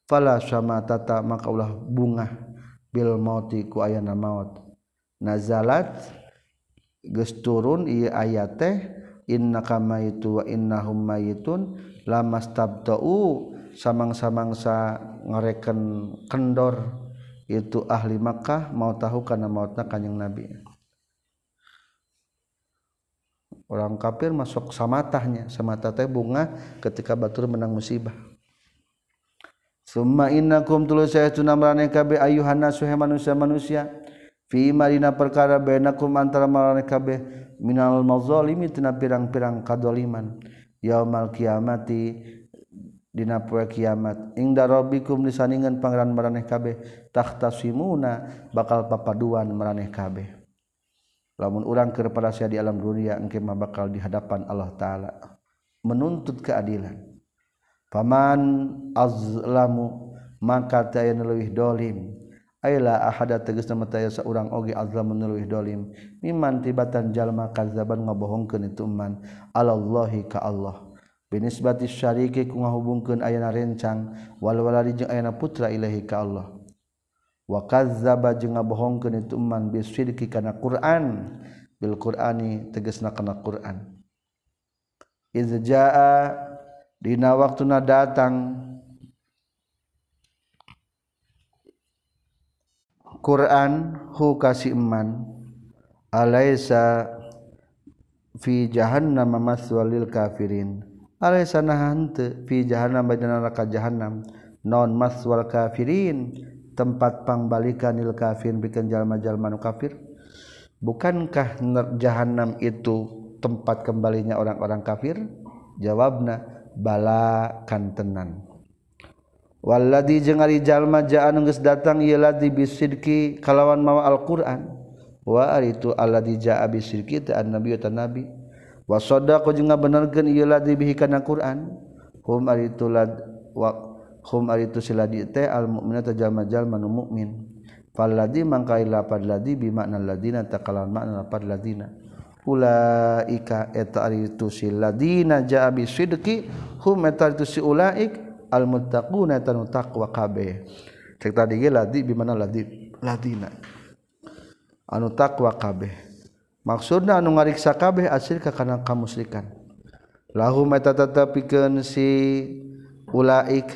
Fala sama tata maka ulah bunga bil mauti ku ayana maut. Nazalat gesturun ia ayat teh inna kama itu wa innahum mayitun lamas tabta'u samang-samangsa ngereken kendor itu ahli Makkah mau tahu karena mautna kanjeng Nabi. Orang kafir masuk samatahnya. Samata teh bunga ketika batur menang musibah. Summa innakum tulu saya tunamrane kabe ayuhan nasu manusia. Manusia Marina perkara benakum antara malkabeh Minal mauzolimi tina pirang-pirang kadoliman. Ya mal kiamati dina poe kiamat. Ingda rabbikum disaningan pangeran maraneh kabeh tahtasimuna bakal papaduan maraneh kabeh. Lamun urang keur pada di alam dunia engke mah bakal di hadapan Allah taala. Menuntut keadilan. Paman azlamu maka taya leuwih dolim. Ayla ahada tegas nama taya seorang oge azlam meneluih dolim. Miman tibatan jalma kazaban ngobohongkan itu man. Alallahi ka Allah. Binisbati syariki ku ngahubungkeun ayana rencang wal waladi jeung ayana putra ilahi ka Allah. Wa kazzaba jeung ngabohongkeun itu man bisidqi kana Quran bil Qur'ani tegasna kana Quran. Iz jaa dina waktuna datang Quran hu kasih iman alaisa fi jahannam maswalil kafirin sanahanaka jahanam non maswal kafirin tempat pangbalikan balikanil kafir bikin jalma-jalma kafir. Bukankah jahanam itu tempat kembalinya orang-orang kafir? Jawabna bala kantenan waladi jengari jalma jaan geus datang ieu ladi bisidki kalawan mawa Al-Qur'an. Wa aritu alladzi jaa bisidki ta annabi ta nabi. wasoda ko juga benerkan ialah dibihikan bihi kana Quran. Hum aritu wa hum aritu siladi teh al mu'mina tajama jalma manu mukmin fal ladzi mangkai lapad ladzi bi makna ladina takalan makna lapad ladina. Ulaika eta aritu siladina jaa bi sidqi hum eta aritu si ulaik al muttaquna eta nu taqwa kabeh. Cek tadi ge ladi bi makna ladi ladina. Anu taqwa kabeh. maksudna anu ngariksa kabeh asir ka kana kamusrikan. Lahu mata tetepikeun si ulaik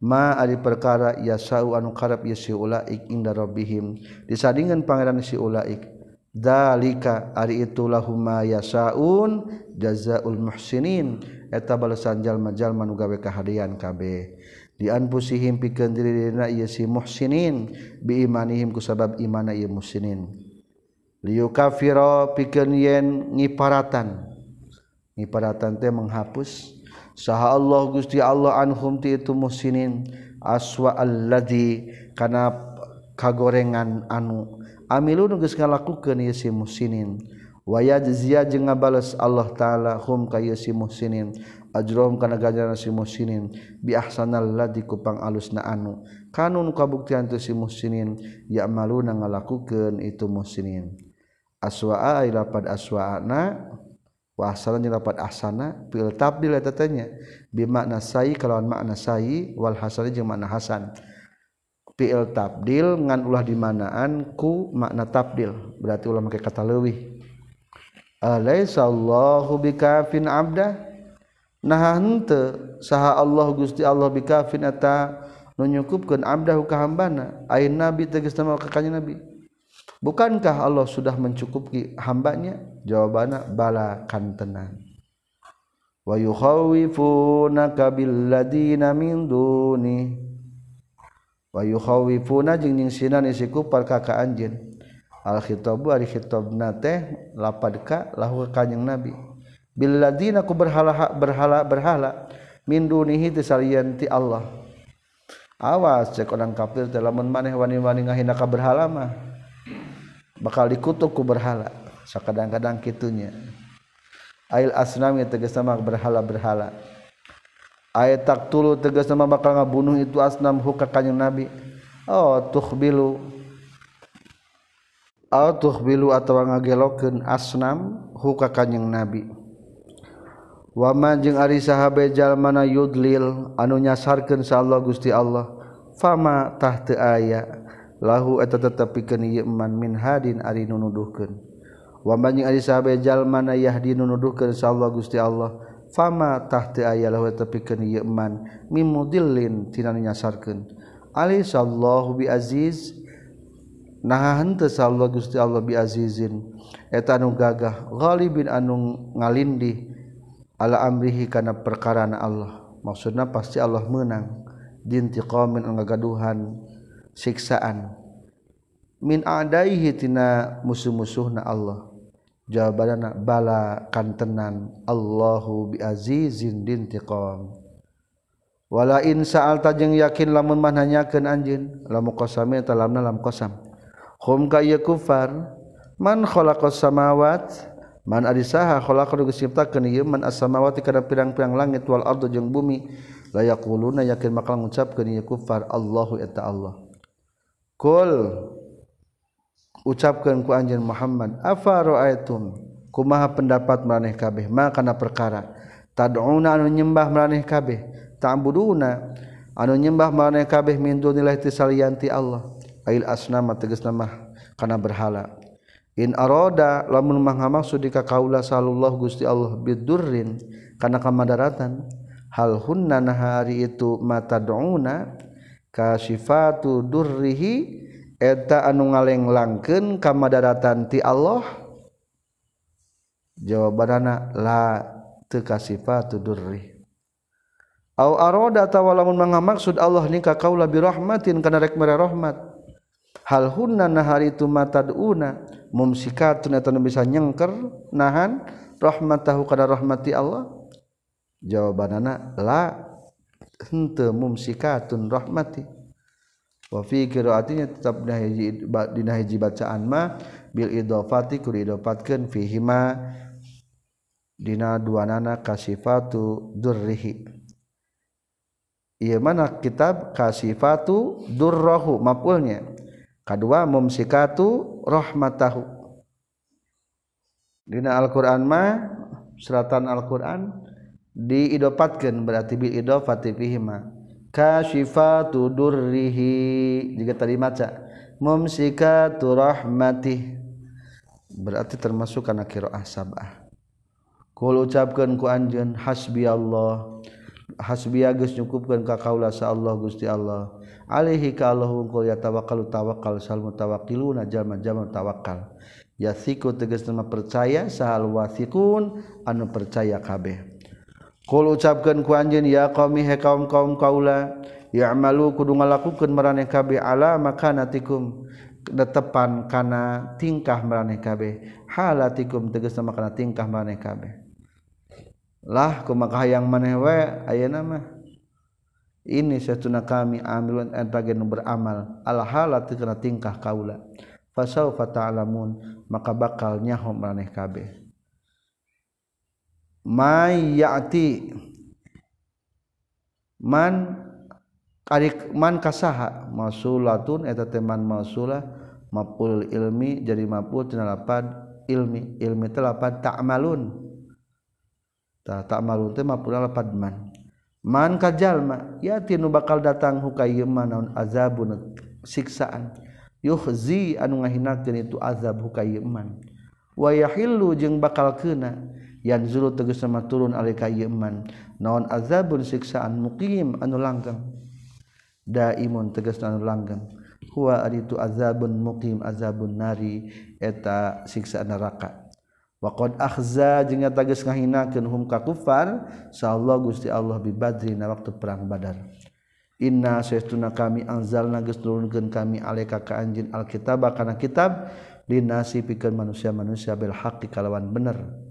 ma ari perkara yasau anu karep ye si ulaik inda rabbihim. Disadingan pangeran si ulaik. Dalika ari itu lahum ma yasaun jazaul muhsinin. Eta balasan jalma-jalma nu gawe kahadian kabeh. Dianpusihim pikeun diri dina ieu si muhsinin. Biimanihim ku sabab imana ieu muhsinin. liu kafiro pikeun yen ngiparatan. Ngiparatan teh menghapus. Saha Allah Gusti Allah anhum ti itu musinin aswa alladzi kana kagorengan anu. Amilu nu geus ngalakukeun ieu si musinin wa yajziya jeung ngabales Allah taala hum ka ieu si musinin ajrohum kana ganjaran si musinin bi ahsanal ladzi kupang alusna anu. Kanun kabuktian tu si musinin ya maluna ngalakukeun itu musinin aswa lapad aswana wasalan jeung lapad ahsana fil tabdil eta tanya bi makna sayi kalawan makna sayi wal hasan jeung makna hasan. Fi'il tabdil ngan ulah dimanaan ku makna tabdil berarti ulah make kata leuwih. Alaisa Allahu bikafin abda. Nah henteu saha Allah Gusti Allah bikafin eta nu nyukupkeun abdahu ka hambana. Ayeuna nabi tegasna ka kanjeng nabi? Bukankah Allah sudah mencukupi hambanya? Jawabannya bala kan tenang. Wa yukhawifunaka billadina min duni. Wa yukhawifuna jeung nyingsinan isi kupar ka ka anjeun. Al khitabu ari khitabna teh lapad ka lahu kanjing Nabi. Billadina ku berhala berhala berhala min dunihi tisalian ti Allah. Awas cek orang kafir teh lamun maneh wani-wani ngahina ka berhala mah bakal dikutuk ku berhala. Sakadang-kadang kitunya. Ail asnami tegas nama berhala-berhala. Ayat tak tulu tegas nama bakal ngabunuh itu asnam huka kanyang nabi. Oh tuhbilu. Oh tuhbilu atau ngagelokeun asnam huka kanyang nabi. Waman jeung ari sahabe jalmana yudlil anu nyasarkeun sa Allah Gusti Allah. Fama tahta aya. lahu eta tetap ieu man min hadin ari nunuduhkeun. Wa man ari sahabe jalma na yahdi nunuduhkeun insyaallah Gusti Allah fama tahti aya lahu eta ieu man mimudillin tina nyasarkeun. Ali alaisallahu bi aziz. Nah henteu sallallahu Gusti Allah bi azizin. Eta anu gagah ghalibin anu ngalindih ala amrihi kana perkara Allah. Maksudna pasti Allah menang. Dintiqamin ngagaduhan siksaan. Min adaihi tina musuh-musuhna Allah. Jawabanna bala kantenan Allahu bi azizin dintiqam. Wala in sa'alta jeung yakin lamun manhanyakeun anjeun lamun qasame talamna lam qasam. Hum ka ya kufar man khalaqas samawat man ari saha khalaqa nu ciptakeun ieu man as-samawati kana pirang-pirang langit wal ardu jeung bumi la yaquluna yakin bakal ngucapkeun ieu kufar Allahu eta Allah. Kul ucapkan ku anjin Muhammad afa ra'aitum? Kumaha pendapat maraneh kabeh. Ma kana perkara? Tad'una anu nyembah maraneh kabeh? Ta'buduna anu nyembah maraneh kabeh min dunillahi tisalianti Allah? Ail asnama tegas mah kana berhala. In aroda lamun mangamaksud di kaula sallallahu Gusti Allah bidurrin kana kamadaratan hal hunna hari itu mata douna kasifatu durrihi eta anu ngalenglangkeun ka madaratan ti Allah? Jawabanana la teu kasifatu durri au arada tawalamun mangamaksud Allah ni ka kaula bi rahmatin kana rek mere rahmat. Hal hunna nahari tu mataduna mumsikatun eta nu bisa nyengker nahan rahmatahu kana rahmati Allah? Jawabanana la. henteu mumsikatun rahmati. Wa fi qiraatinya tetap dina hiji dina hiji bacaan ma bil idhofati kur idhofatkeun fihi ma dina duanana kasifatu durrihi. Ieu mana kitab kasifatu durrahu mafulnya. Kadua mumsikatu rahmatahu. Dina Al-Qur'an ma seratan Al-Qur'an diidopatkan berarti bi idofati fihi ma kasifatu durrihi. Jika tadi maca mumsikatu rahmatih berarti termasuk kana qiraah sabah kul ucapkeun ku anjeun hasbi Allah. Hasbigus cukupkan ka kaula sa Allah Gusti Allah. Alaihi ka Allah ungkul ya tawakal tawakal sal mutawakkiluna jama jama tawakal ya siku tegas nama percaya sahal wasikun anu percaya kabeh Kul ucapkan ku anjeun ya qaumi he kaum kaum kaula ya'malu kudu ngalakukeun maraneh kabeh ala makanatikum detepan kana tingkah maraneh kabeh halatikum tegas nama kana tingkah maraneh kabeh. Lah ku maka hayang manehwe aya nama. Ini satuna kami amilun entagen beramal ala halat kena tingkah kaula. Fasaufa ta'lamun maka bakal nyaho maneh kabeh mayati man karik man kasaha. Masulatun eta teman masulah. Mapul ilmi jadi mapul tina lapad ilmi. Ilmi teh lapad ta'malun. Ta ta'malun teh maful lapad man. Man kajalma ya tinu bakal datang hukayman naun azabun siksaan. Yuhzi anu ngahinakeun itu azab hukayman wa yahillu jeung bakal keuna. yan zuru tegas sama turun alika iya yeman naon azabun siksaan mukim anu dah daimun tegas anu langgeng. Huwa aritu azabun mukim azabun nari eta siksaan neraka. Waqad akhza jeung eta geus ngahinakeun hum ka kufar sallallahu gusti Allah bi badri na waktu perang badar. Inna saestuna kami anzalna geus nurunkeun kami alaika ka anjeun alkitab kana kitab linasi pikeun manusia-manusia bil haqqi kalawan bener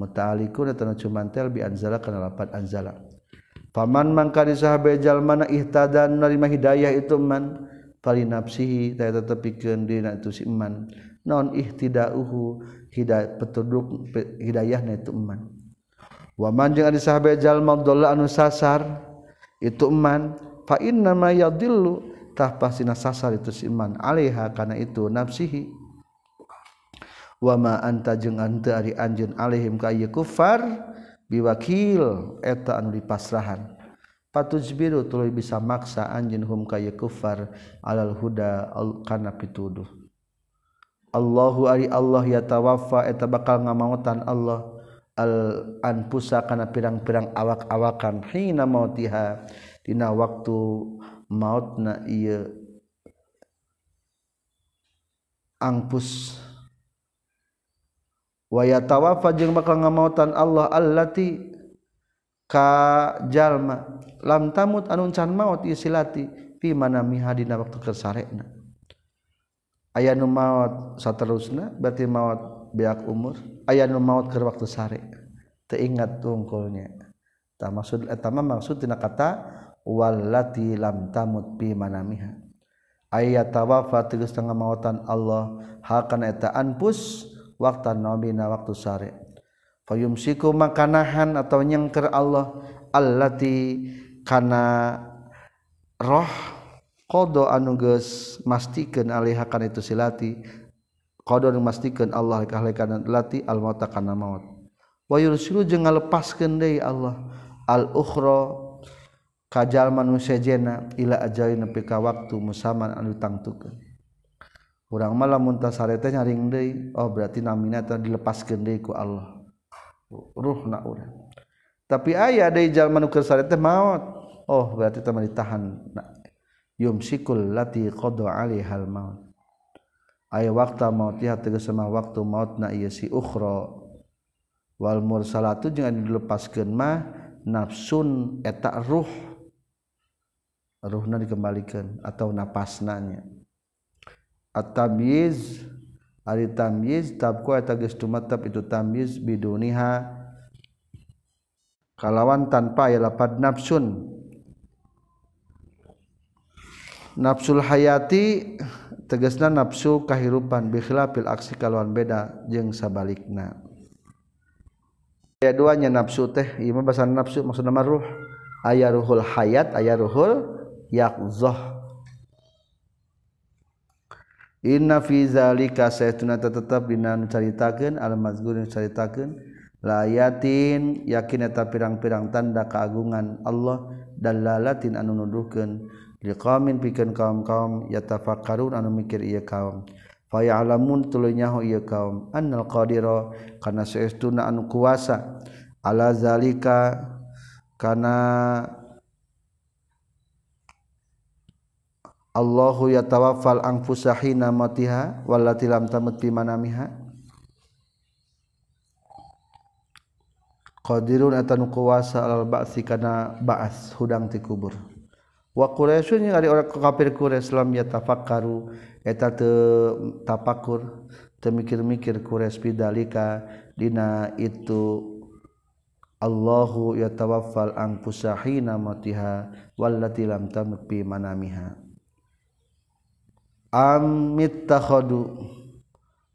muta'alikun atau cumantel bi anzala kana lapat anzala. Paman mangkani sahabe jalmana ihtadan narima hidayah itu man fali nafsihi taya tetepikeun dina itu si man. Non ihtidauhu hidayah petuduk hidayahna itu man. Wa man jeung ari sahabe jalma dhalla anu sasar itu man fa inna ma yadillu tah pasina sasar itu si man. Alaiha kana itu nafsihi wa ma anta jeung ante ari anjeun alaihim ka ieu kufar biwakil eta anu dipasrahan. Patujbiru tuluy bisa maksa anjeun hum ka ieu kufar alal huda kana pituduh. Allahu ari Allah ya tawafa eta bakal ngamautan Allah. Al anfusa kana pirang-pirang awak-awakan hina mautiha dina waktu mautna ieu angpus waya tawafa jeung bakal ngamautan Allah allati ka jalma. Lam tamut anu can maut isilati fi manamiha dina waktu kesarena aya nu maut saterusna berarti maut beak umur aya nu maut keur waktu sare. Teu ingat tungkulnya ta maksud eta mah maksud tina kata wallati lam tamut fi manamiha. Aya tawafa tegas tengah mautan Allah hakana eta anpus waktu nabi na waktu sare. Fayumsiku makanahan atau nyengker Allah allati kana roh kodo anuges mastikan alihakan itu silati kodo mastikan Allah kahlekan lati al mauta kana maut. Wa yursilu jeung ngalepaskeun deui Allah al ukhra kajal manusia jena ila ajai nepi ka waktu musaman anu tangtukeun. kurang malam muntasarete nyaring deui oh berarti namina teh dilepaskeun deui ku Allah. Ruhna urang. Tapi aya deui jalma nu keur sarete maot. Oh berarti teh ditahan. Yumsikul lati qada alaihal maut. Aya waktu maut ya tegas sama waktu maut na ieu si ukhra. Wal mursalatu jeung anu dilepaskeun mah nafsun eta ruh. Ruhna dikembalikan atau napasnanya. at-tamyiz ari tamyiz tabku eta geus tumetep itu tamyiz biduniha. Kalawan tanpa ya lapad nafsun. Nafsul hayati tegasna nafsu kahirupan bikhilafil aksi kalawan beda jeung sabalikna. Aya dua nya nafsu teh ieu mah basa nafsu maksudna mah ruh. Aya ruhul hayat aya ruhul yaqzah Inna fi zalika saytuna tetap binan caritakeun al-mazkur caritakeun layatin yakin eta pirang-pirang tanda keagungan Allah dan lalatin anu nuduhkeun liqamin pikeun kaum-kaum yatafakkarun anu mikir ieu kaum. Fayalamun tuluy nyaho ieu kaum. Annal qadira kana saestuna anu kuasa. Ala zalika kana Allahu ya tawafal angfusahina matiha wallati lam tamut fi manamiha. Qadirun atanu kuasa alal ba'si kana ba'as hudang ti kubur. Wa quraisyun ari orang kafir quraisy lam yatafakkaru eta teu tapakur teu mikir-mikir quraisy bidalika dina itu Allahu yatawaffal anfusahina matiha wallati lam tamut fi manamiha amit takhodu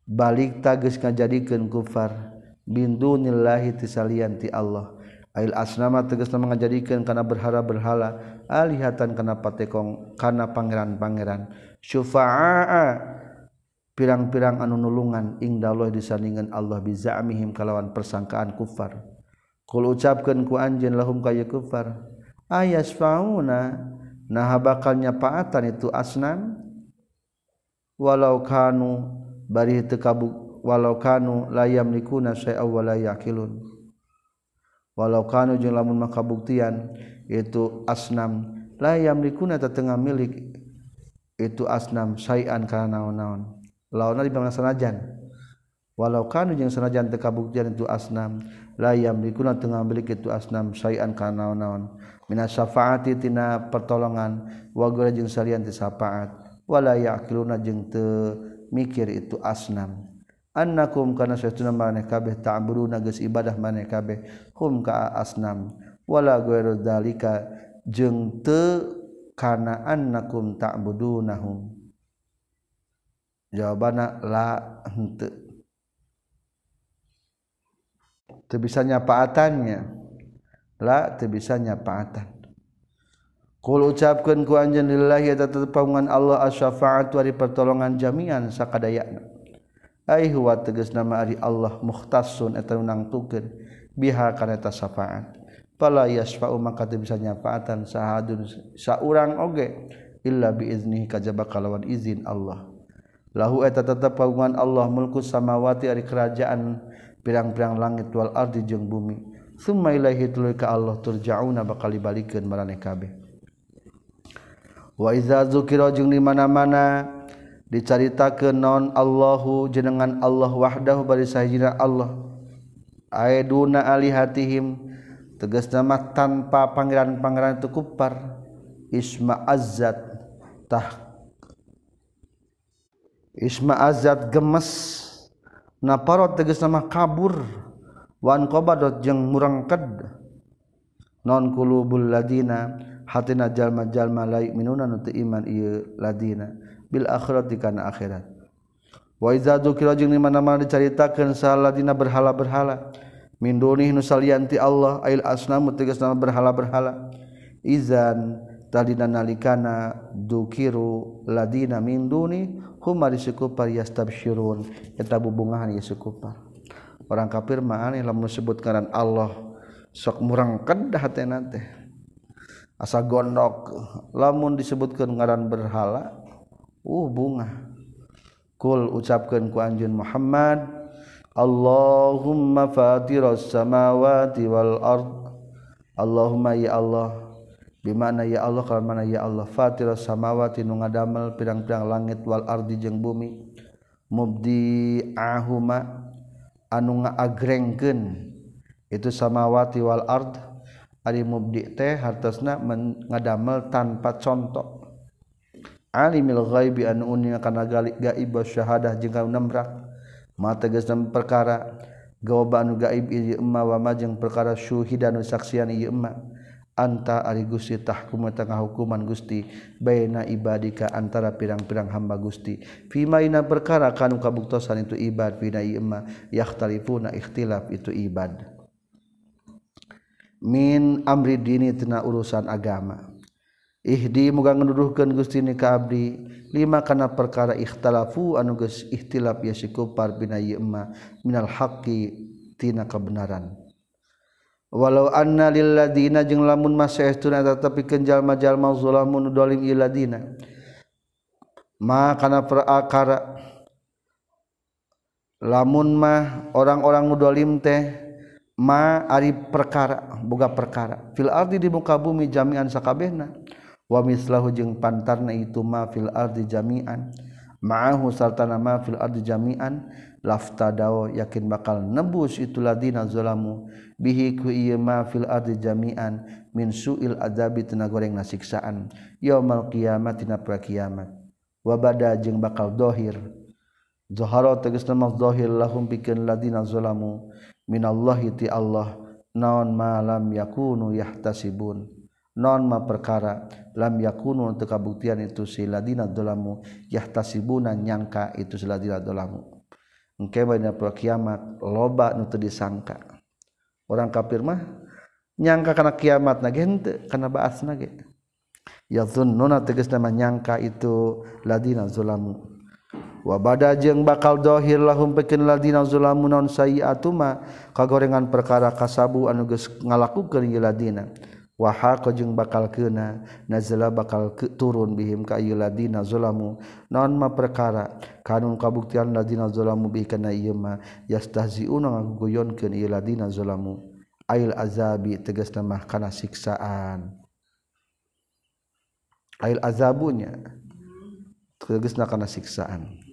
balik tagis ngajadikeun kufar. Bin dunillahi tisalian ti Allah. Ail asnama tegasna ngajadikeun kana berhala-berhala alihatan kana patekong kana pangeran-pangeran. Syufa'a pirang-pirang anu nulungan ingdallah disandingan Allah bizamihim kalawan persangkaan kufar. Kul ucapkeun ku anjeun lahum kaya kufar. Ayas fauna nah bakal nyapaatan itu asnam walau kanu bari tekabuk walau kanu layam likuna saya awal yakilun walau kanu jeung lamun makabuktian itu asnam. Layam likuna tetengah milik itu asnam syai'an kana naon-naon. Launa di bangsa sanajan walau kanu jeung sanajan tekabuktian itu asnam layam likuna tengah milik itu asnam syai'an kana naon-naon. Minas syafaati tina pertolongan wa jeung salian ti syafaat. wala yaqiluna jeung teu mikir itu asnam. Annakum kana satuna maneh kabeh ta'buduna geus ibadah maneh kabeh hum ka asnam. Wala ghairu dzalika jeung teu kana annakum ta'budunahum. Jawabanna la henteu. Teu bisa nyapaatannya la teu bisa nyapaatan. Kul ucapkeun ku anjeun lillahi eta tepangan Allah asyafaat wa pertolongan jami'an sakadayana. Ai huwa tegas nama ari Allah muhtasun eta nangtukeun biha kana eta syafaat. Fala yasfa'u maka teu bisa nyafaatan sahadun saurang oge illa bi izni kajaba kalawan izin Allah. Lahu eta tepangan Allah mulku samawati ari kerajaan pirang-pirang langit wal ardi jeung bumi. Summa ilaihi tuluy ka Allah turja'una bakal dibalikeun maraneh kabeh. waiza jeung di mana-mana dicaritakeun naon Allahu jenengan Allah wahdahu bari sahijina Allah. Aiduna alihatihim tegas nama tanpa pangeran-pangeran itu kupar. Isma azzat tah. Isma azzat gemes naparot tegas nama kabur. Wan qabadot jeung murangked. Non kulubul ladina hatina jalma-jalma laik minunan untuk iman ieu ladina. Bil akhirat di kana akhirat. Wazadu kirajeng di mana-mana diceritakan saladina berhala-berhala. Min dunih nusalianti Allah ail asnamu tegas nama berhala-berhala. Izan tadina nalikana dukiru ladina min duni huma disukupar yastabsyirun eta bubungahan yasukupar orang kafir mah aneh lamun sebut ngaran Allah. Sok murang kedah teh asa gondok lamun disebutkan ngaran berhala uh bunga kul ucapkan ku anjun Muhammad Allahumma fatiras samawati wal ard. Allahumma ya Allah bimana ya Allah kalau mana ya Allah fatiras samawati nu ngadamel pirang-pirang langit wal ardi jeung bumi. Mubdi ahuma anu ngaagrengkeun itu samawati wal ard. ari mubdi teh hartosna ngadamel tanpa contoh. Alimil ghaibi anu uning kana gaib syahadah jeung nemrak mata geus perkara. Gaoba anu gaib ieu emma wa majeng perkara syuhid anu saksian ieu emma. Anta ari Gusti tahkum tengah hukuman Gusti. Baina ibadika antara pirang-pirang hamba Gusti. Fima ina perkara kanu kabuktosan itu ibad bina ieu emma. Yakhtalifuna ikhtilaf itu ibad. min amri dini tina urusan agama. Ihdi muga ngenuduhkeun Gusti ni ka abdi lima kana perkara ikhtalafu anu geus ikhtilaf ya sikupar bina yema minal haqqi tina kebenaran. Walau anna lil ladina jeung lamun masaytuna tetapi kenjal majal mazlamun dolim il ladina ma kana perakara lamun mah orang-orang mudolim teh ma ari perkara boga perkara. Fil ardi di muka bumi jami'an sakabehna. Wa mislahu jeung pantarna itu ma fil ardi jami'an. Ma'ahu sartana ma fil ardi jami'an. Laftadao yakin bakal nebus itu ladina zalamu bihi ku ieu ma fil ardi jami'an. Min su'il adabi tina goreng siksaan. Yaumul qiyamah tina pra kiamat. Wa bada jeung bakal dohir. Zahara tegasna mah zahir lahum pikeun ladina zalamu minallahi ti Allah naon malam yakunu yahtasibun. Non ma perkara lam yakunu untuk kabuktian itu siladina dolamu yahtasibuna nyangka itu siladina dolamu. Engke pada kiamat loba nu teu disangka. Orang kafir mah nyangka kana kiamat na gente kana baas na ge yazunnuna tegas nama nyangka itu ladina zulamu wabada jeng bakal dhohir lahum pekin ladina zulamun non sayiatuma kagorengan perkara kasabu anu geus ngalakukeun ieu ladina. Wa haqa jeng bakal kena nazala bakal ke, turun bihim ka ieu ladina zulamu. Non ma perkara? Kanun kabuktian ladina zulamu bi kana ieu ma yastahziuna ngaguyonkeun ieu ladina zulamu. Ail azabi tegasna mah kana siksaan. Ail azabunya tegasna kana siksaan.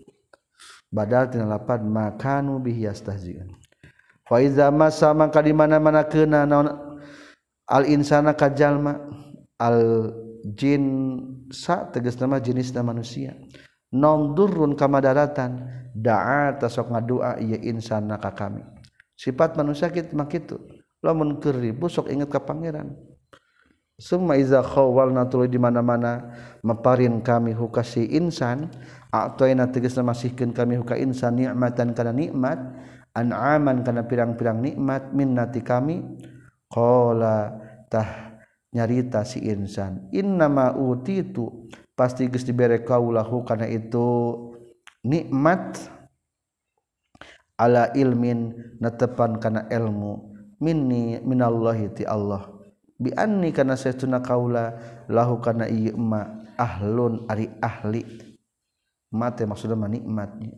badal tina lapad makanu bihi yastahzi'un. Fa iza masa mangka di mana-mana keuna naon al insana kajalma al jin sa tegasna mah jenisna manusia. Non durrun kamadaratan da'a tasok ngadua ieu insana ka kami. Sifat manusia kitu mah kitu. Lamun keur sok inget ka pangeran. Summa iza khawalna di mana-mana meparin kami hukasi insan atau teges masihkan kami huka insan nikmatan karena nikmat an-aman karena pirang-pirang nikmat minnati kami tah nyarita si insan. Innama utitu pasti geus dibere kaulahu kana itu nikmat ala ilmin natepan kana ilmu. Minni minallahi ti Allah. Bi anni kana saytuna kaula lahu kana ieu ma ahlun ari ahli mate maksudnya mah nikmatnya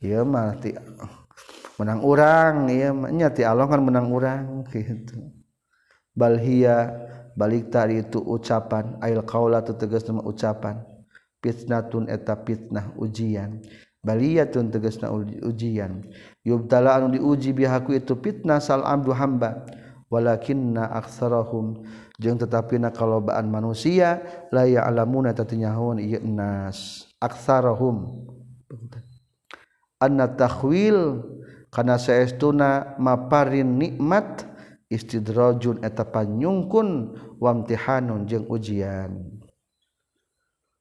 ieu mah ti menang urang ieu mah. Nya ti Allah kan menang urang gitu. Bal hiya balik tari itu ucapan ail qaula tu tegasna ucapan. Fitnatun eta fitnah ujian. Baliyatun tegasna ujian. Yubtala anu diuji bihaku itu fitnah sal abdu hamba. Walakinna aktsarahum jeung tetapina kalobaan manusia la ya'lamuna tatinyahoun ieu nas. Aktsarahum anna takhwil karena seestuna maparin nikmat istidrojun etapan nyungkun wamtihanun jeung ujian.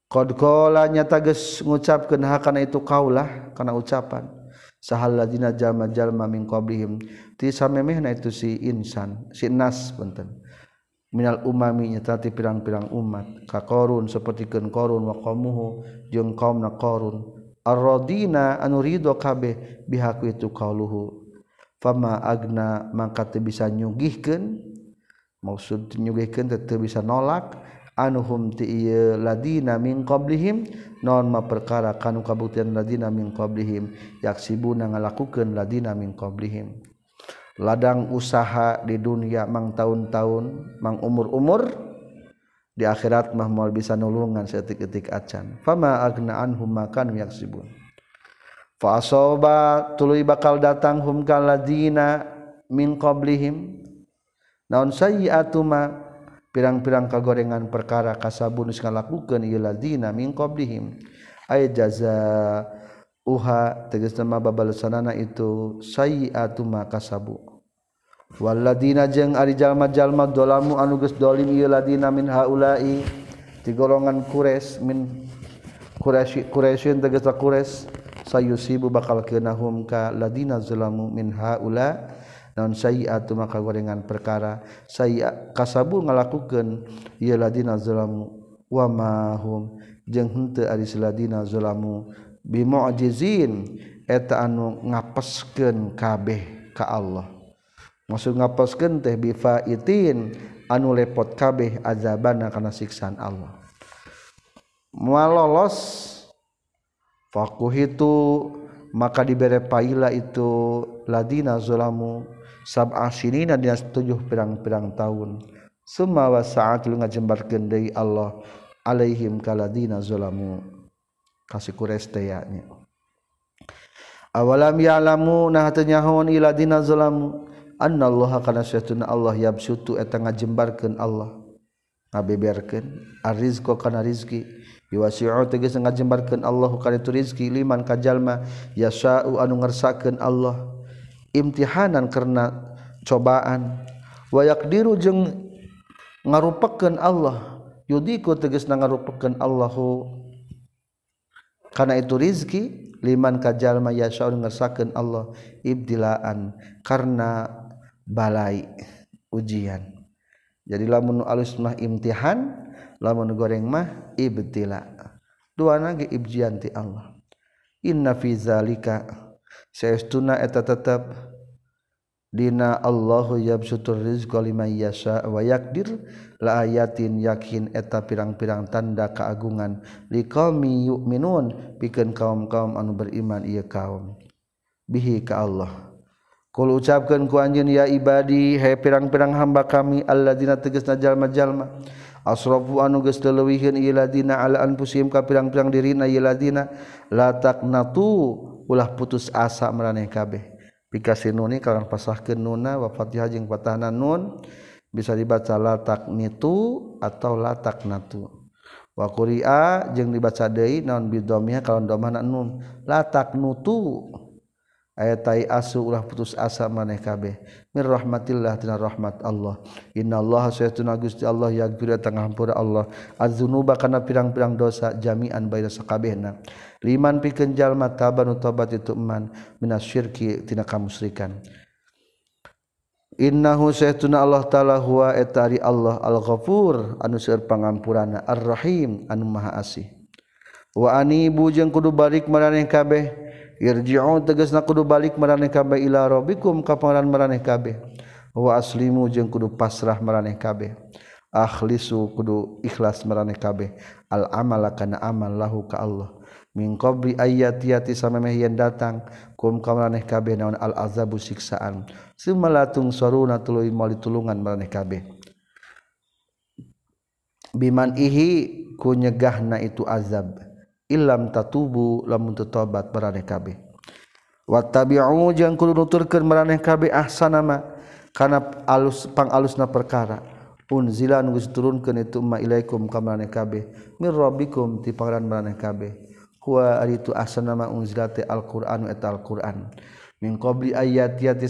Qadqalanya tages ngucapkeun hakana itu kaulah kana ucapan. Sahal ladina jalma-jalma min qablihim. Ti samemehna itu si insan si nas punten minal umami nyatati pirang-pirang umat. Ka korun sapertikeun korun wa qaumuhu jeung kaumna korun ar-radina anu ridho kabeh bihaku itu qauluhu. Fama agna mangka teu bisa nyugihkeun maksud nyugihkeun teu bisa nolak. Anuhum ti ieu ladina min qablihim non ma perkara kanu kabuktian ladina min qablihim. Yaksibuna ngalakukeun ladina min qablihim. ladang usaha di dunia mang tahun-tahun mang umur-umur di akhirat mah moal bisa nulungan setik-etik acan. Fama agnaan anhum makan yaksibun. Fa asoba tuluy bakal datang hum kaladina min qablihim naon sayyi'atu ma pirang-pirang kagorengan perkara kasabun geus ngalakukeun ieu ladina min qablihim ay jazaa uha tegas nama babalusanana itu sayiatu ma kasabu. Waladina jeung ari jalma-jalma dolamu anu geus dolim ieu ladina min haula'i ti golongan kures min Quraisy Quraisyun tegas Quraisy sayusibu bakal keunahum ka ladina zalamu min haula' naon sayiatu maka gorengan perkara. Saya kasabu ngalakukeun ieu ladina zalamu wa ma hum? Jeung henteu ari ladina zalamu bimojizin eta anu ngapesken kabeh ka Allah. Maksud ngapesken teh bifaitin anu lepot kabeh azabana kana siksaan Allah. Mual lolos fakuh itu maka dibere paila itu ladina zulamu sab asinina dina tujuh pirang-pirang tahun. Semua wasaat lu ngajembar gendai Allah alaihim kaladina zulamu. kasih kuresteyanya awalam ya'lamu nah teu nyahoan ila dina zalamu annallaha kana syatuna Allah yabsutu eta ngajembarkeun Allah. Ngabeberkeun. Arizqo kana rizki yuwasi'u tegas ngajembarkeun Allah kana tu rizki liman kajalma yasa'u anu ngersakeun Allah. Imtihanan karena cobaan. Wa yaqdiru jeung ngarupakeun Allah. Yudiku tegas ngarupakeun Allahu. karena itu rizki liman kajal yasyaun ngersakeun Allah ibtilaan. Karena balai ujian. Jadi lamun alus mah imtihan lamun goreng mah ibtila. Dua nage ibjian ti Allah. Inna fi zalika saestuna eta tetep Dina Allahu yabsuturrizqalimayasa wayakdir la ayatin yakin eta pirang-pirang tanda keagungan liqaumi yu'minun pikeun kaum-kaum anu beriman ieu kaum. Bihi ka Allah. Kul ucapkeun ku anjeun ya ibadi he pirang-pirang hamba kami alladzina tegasna jalma-jalma asrafu anu geus leuwihkeun ieu ladina ala anfusihim ka pirang-pirang dirina ieu ladina la taqnatu. Ulah putus asa maraneh kabeh. dikasih nuni kalangan pasahkeun nuna wa fatihah jeung patahna nun bisa dibaca latak nitu atau latak natu. Wa quri'a jeung dibaca deui naon bidomia kalawan domana nun. Latak nutu. aya tai asu ulah putus asa maneh kabeh. Mir rahmatillah tina rahmat Allah. Innallaha sayatuna gusti Allah yaghfir tangampura Allah. Adzunuba kana pirang-pirang dosa jami'an baina sakabehna. Liman pikeun jalma tabanu tobat itu man minasyirki tina kamusyrikan Innahu saytuna Allah ta'ala huwa etari Allah al-ghafur anu seueur pangampurana ar-rahim anu maha asih. Wa anibu jeung kudu balik maraneh kabeh. irji'u tegasna kudu balik maraneh kabeh ila rabbikum ka pangaran maraneh kabeh wa aslimu jeung kudu pasrah maraneh kabeh akhlisu kudu ikhlas maraneh kabeh al amala kana amal lahu ka Allah. Min qabli ayatiyati samemeh yen datang kum ka maraneh kabeh naon al azabu siksaan. Sumalatung saruna tuluy mali tulungan maraneh kabeh biman ihi ku nyegahna itu azab. ilam tatubu lamun tobat maraneh kabeh wa tabi'u jeung kudu nuturkeun maraneh kabeh ahsana ma kana alus pangalusna perkara. Unzila nu geus turunkeun itu ma ilaikum ka maraneh kabeh mir rabbikum ti pangaran maraneh kabeh huwa ari tu ahsana ma unzilati alquran eta alquran. Min qabli ayatiyati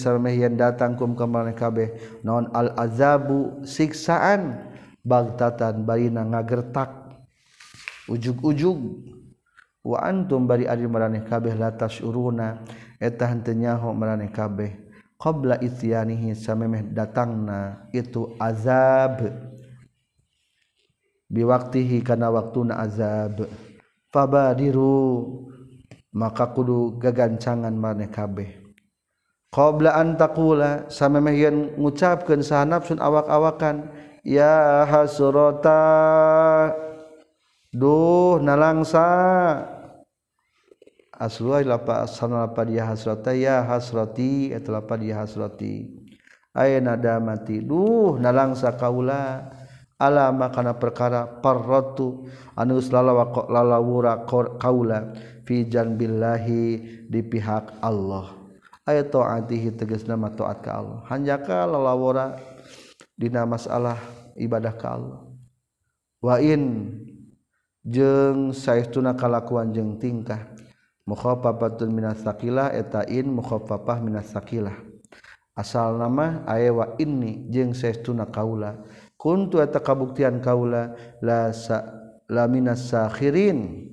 datang kum ka non kabeh naon al azabu siksaan. Bagtatan barina ngagertak. Ujug-ujug wa antum bari ari maraneh kabeh latas uruna eta henteu nyaho maraneh kabeh. Qabla isyanihi samemeh datangna itu azab. Biwaktihi kana waktuna azab. Fabadiru maka kudu gagancangan maraneh kabeh. Qabla an taqula samemeh yen ngucapkeun sahanapsun awak-awakan ya hasrata duh nalangsa. asluah lapa asana lapa dia hasrata ya hasrati eta lapa dia hasrati. Ayeuna damati duh nalangsa kaula. Ala makana perkara parratu anu lalawa lalawura kaula. Fi janbillahi di pihak Allah. Ayat taatihi tegas nama taat ka Allah. Hanjaka lalawura dina masalah ibadah ka Allah. Wa in jeung saestuna kalakuan jeung tingkah mukhofafatun minas saqilah eta in mukhofafah minas saqilah asal nama aya wa inni jeung saestuna kaula. Kuntu eta kabuktian kaula la sa la minas sakhirin.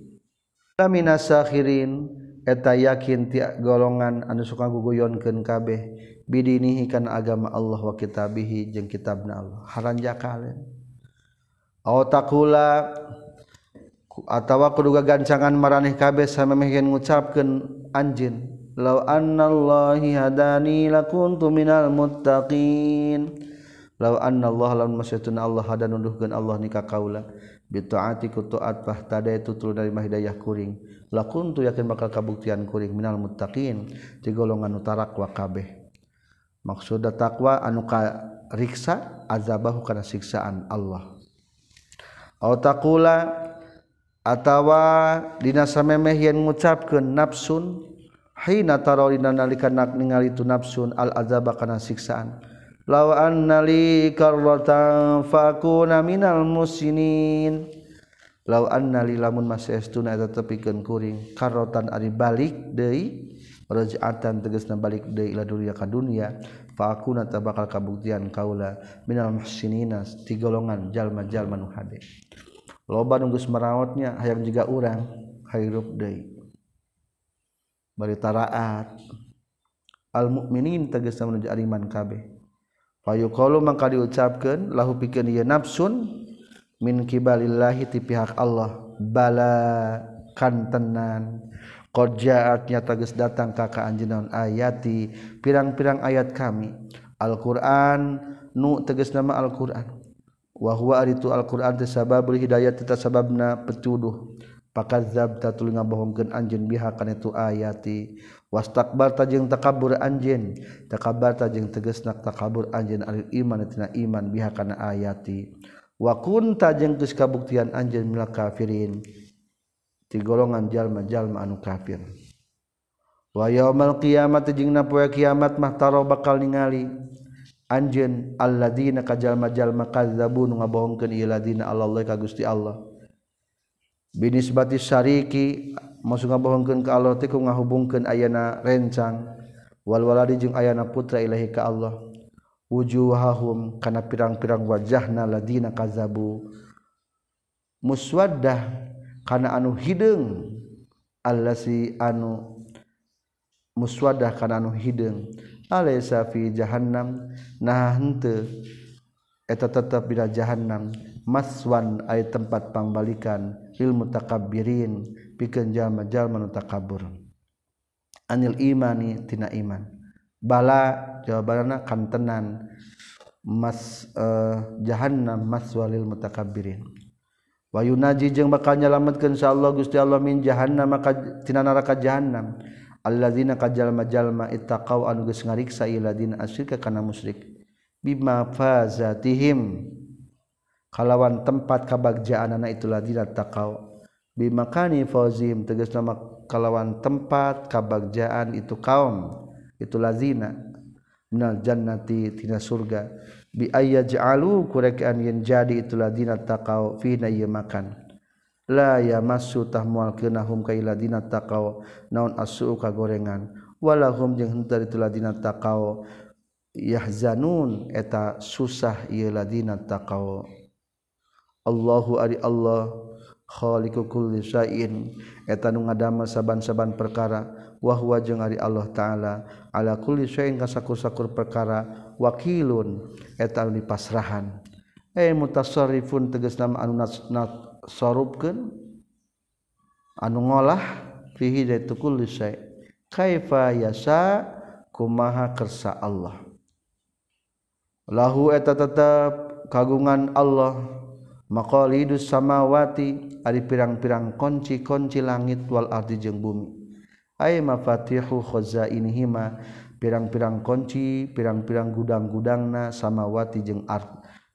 La minas sakhirin eta yakin ti golongan anu suka guguyonkeun kabeh. Bidinihi kana agama Allah wa kitabihi jeung kitabna Allah. Haranjakalen Aw taqula atawa kuduga gancangan maraneh kabeh samemehkeun ngucapkeun anjin law annallahi hadani lakuntu minal muttaqin. Law annallaha lamun masyatun Allah hadan nuduhkeun Allah nikah kaula bitaati ku taat fahtadai tutul dari mahidayah kuring. Lakuntu yakin bakal kabuktian kuring minal muttaqin. Ti golongan utarakwa kabeh. Maksudna takwa anu ka riksa azabahu kana siksaan Allah. Aw taqula atawa dinasamemeh yen ngucapkeun nafsun hina tarawina nalika ningali tu nafsun al azaba kana siksaan. Law anna li karratan fakuna minal musinin. Law anna lamun masestuna eta tepikeun kuring karotan ari balik deui raj'atan tegasna balik deui ila dunya ka dunya fakuna tabakal kabuktian kaula minal musinina ti golongan jalma-jalma nu hade. loba nunggus merawatnya hayang juga orang hirup deui. Bari taraat al mukminin tegasna menuju iman kabeh. Fayuqalu mangka diucapkeun lahu pikeun ieu nafsun min kibalillahi ti pihak Allah. Bala kantenan qad ja'atnya tegas datang ka ka anjeunna ayati pirang-pirang ayat kami. Al-Qur'an nu tegas nama Al-Qur'an. wahwa itu Alquran sababul hidayat kita sababna petuduh pakazab tatul ngabohongkeun anjeun biha kana itu ayati. Wastakbar tajeng takabur anjeun. Takabbar tajeng tegasna takabur anjeun alil iman tina iman biha kana ayati. Wa kunta jeung geus kabuktian anjeun minal kafirin. Ti golongan jalma-jalma anu kafir. Wa yaumal qiyamah jeung na poe kiamat mah taro bakal ningali. anjen alladina kajalma-jalma kadzabun ngabohongkeun ieu ladina Allah ka Gusti Allah. Binisbati syariki maksud ngabohongkeun ka Allah teh ku ngahubungkeun ayana rencang. Wal waladi jeung ayana putra ilahi ka Allah. Wujuhahum kana pirang-pirang wajahna ladina kazabu. Muswaddah kana anu hideung allasi anu muswaddah kana anu hideung fi jahanam nah eta tetap bila jahanam maswan aya tempat pambalikan. Ilmu takabbirin pikeun jalma-jalma nu takabur. Anil imani tina iman. Bala jawabanna kan tenan mas uh, jahannam maswalil mutakabbirin. Wa yunaji jeung bakal nyalametkeun insyaallah Gusti Allah min jahannam maka tina neraka jahannam alladzina kajalma-jalma ittaqau anu geus ngariksa iladina asyirka kana musyrik. Bima fazatihim. Kalawan tempat kabagjaanana itu ladina taqau bimakani fawzihim. Tegas nama kalawan tempat kabagjaan itu kaum. Itu lazina minal jannati tina surga. Bi ayaj'alu kurekaan yen jadi itu ladina taqau fina makan. la yamassu tah mualkeunahum ka iladina taqaw naun asu ka gorengan walahum jeung henteu itu ladina taqaw yahzanun eta susah ieu ladina taqaw. Allahu ari Allah khaliqu kulli syai'in eta nu ngadamel saban-saban perkara wahwa jeung ari Allah taala. Ala kulli syai'in ka sakur-sakur perkara wakilun eta nu dipasrahan. Eh mutasarrifun tegasna anu sorupkeun anu ngolah fihi zaitu kulli syai. Kaifa yasa kumaha kersa Allah? Lahu eta tetap kagungan Allah. Maqalidus samawati ari pirang-pirang kunci-kunci langit wal ardi jeung bumi. Ay mafatihu khazainihima pirang-pirang kunci pirang-pirang gudang-gudangna samawati jeung ard.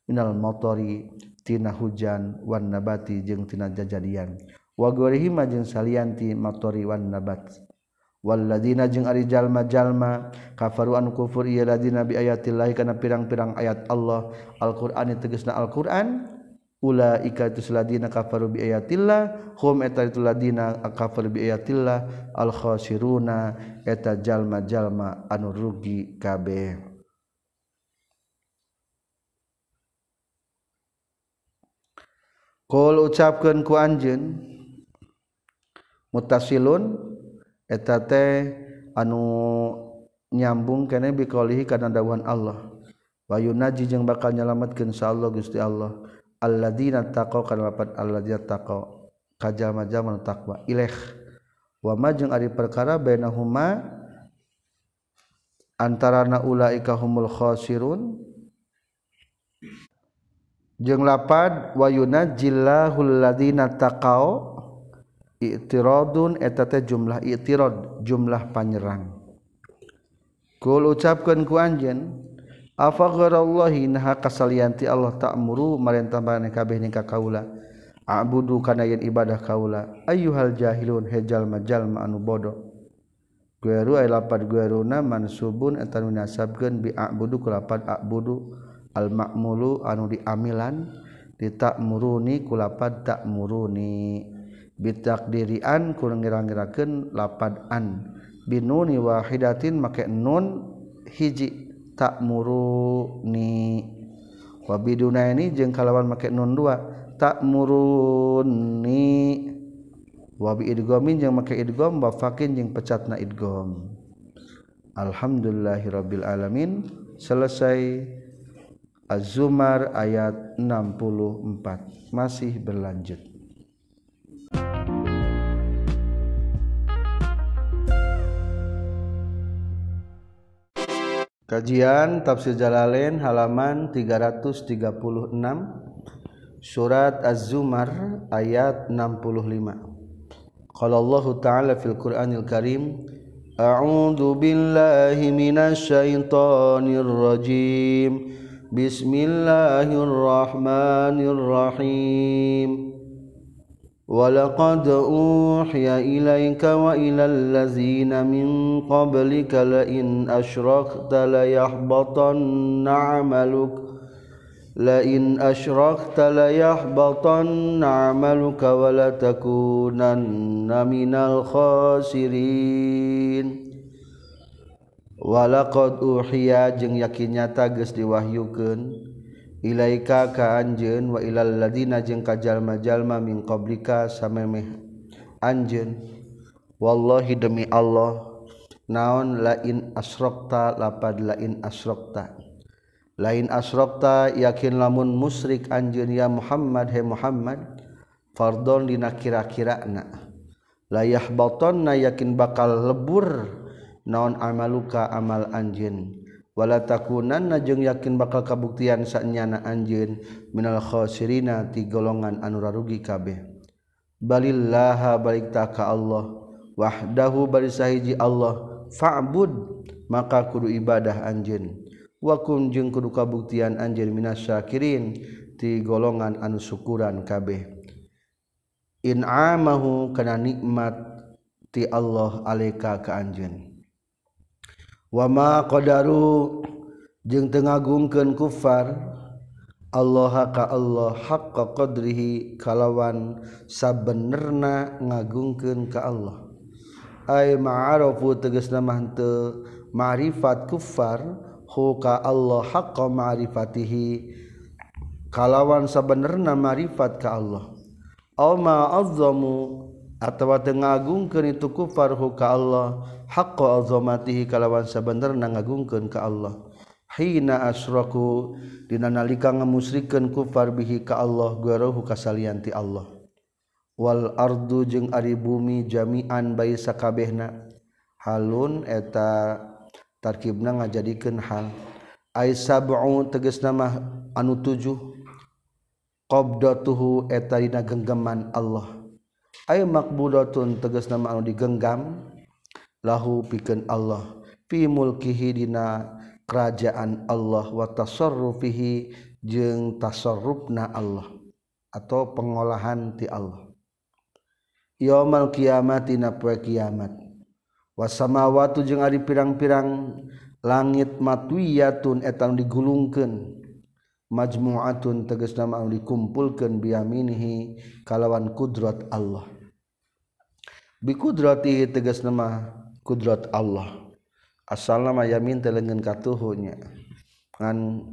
Minal motori tina hujan wan nabati jeung tina jajadian. Wa gorihima jeung salianti matori wan nabat. Waladina jeung ari jalma-jalma kafaruan kufur ya ladina bi ayatillahi kana pirang-pirang ayat Allah. Al-Qur'an tegasna Al-Qur'an ulaika tusladina kafaru bi ayatillah hum eta ladina kafaru bi ayatillah al khasiruna eta jalma-jalma anu rugi kabeh. Kul ucapkan ku anjin mutasilun etate anu nyambung kene bikolihi karena dawan Allah. Bayu naji jeung bakal nyelametkeun sa Allah Gusti Allah. Alladzina taqaw kana lapat alladzina taqaw Kajama jaman takwa ilaih. Wa ma ari perkara bainahuma antarana ulaika humul khasirun jeng lapad wayuna jillahulladina takao taqau i'tiradun eta teh jumlah i'tirad jumlah panyerang. Kul ucapkeun ku anjen, afa ghairallahi naha kasalianti Allah ta'muru marentah bana kabeh ning ka kaula a'budu kana yen ibadah kaula. Ayyuhal jahilun hejal majalma anu bodoh. Gueru ay lapad gueruna mansubun eta nu bi a'budu ku a'budu. almakmulu anu diamilan ditak muruni kulapad tak muruni bitak dirian kurang ngira-ngirakeun lapad an. Binuni wahidatin make nun hiji tak muruni wabiduna ini jeung kalawan make nun dua tak muruni wabi idgomin jeung make idgom wafakin jeung pecatna idgom. Alhamdulillahirabbil alamin. Selesai Az-Zumar ayat 64 masih berlanjut. Kajian Tafsir Jalalain halaman 336 Surat Az-Zumar ayat 65 Qala Allah Ta'ala fil Qur'anil Karim A'udzu billahi minasy syaithanir rajim Bismillahirrahmanirrahim. ولقد أوحي إليك وإلى الذين من قبلك لئن أشركت ليحبطن عملك لئن أشركت ليحبطن عملك ولتكونن من الخاسرين walaqad uhiya jeung yakin nyata geus diwahyukeun ilaika ka anjeun wa ilal ladina jeung ka jalma-jalma min qablika samemeh anjeun. Wallahi demi Allah naon lain asrokta lapad lain asrokta. Lain asrokta yakin lamun musyrik anjeun ya Muhammad he Muhammad fardon dina kira-kirana. Layah batonna yakin bakal lebur. naon amaluka amal anjin wala takunan najeng yakin bakal kabuktian saknyana anjin minal khosirina ti golongan anu rarugi kabeh. Balillaha balik taka Allah. Wahdahu bari sahiji Allah. Fa'bud maka kudu ibadah anjin wa kun jeung kudu kabuktian anjin minasyakirin ti golongan anu syukuran kabeh. In'amahu kana nikmat ti Allah alaika ka anjeun. wama qadaru jeung teu ngagungkeun kufar Allah ka Allah haqqa qadrihi kalawan sabenerna ngagungkeun ka Allah. Ay ma'arafu tegasna mah ma'rifat kufar hu ka Allah haqqa ma'rifatihi kalawan sabenerna ma'rifat ka Allah. Aw ma'azzamu atawa ngagungkeun itu kufar ka Allah. Haqqo azamatihi kalawan sabenerna ngagungkeun ka Allah. Hina asraku dina nalika ngamusrikeun kufar bihi ka Allah garahu kasalian ti Allah. Wal ardu jeung ari bumi jami'an bayi sakabehna. Halun eta tarkibna ngajadikeun hal. Ay sab'u tegasna nama anu tujuh. Qabdatuhu eta dina genggaman Allah. ay makbudatun tegas nama anu digenggam. Lahu pikeun Allah. Fi mulkihi dina kerajaan Allah wa tasarrufihi jeung tasarrufna Allah atau pengolahan ti Allah. Yaumul kiamati na poe kiamat. Wasamawatu jeung ari pirang-pirang langit matwiyatun etang digulungkeun. Majmu'atun tegas nama anu dikumpulkeun biaminihi kalawan kudrat Allah. bikudrati tegas nama kudrat Allah. Asalna yamin minta lengan katuhunya. Ngan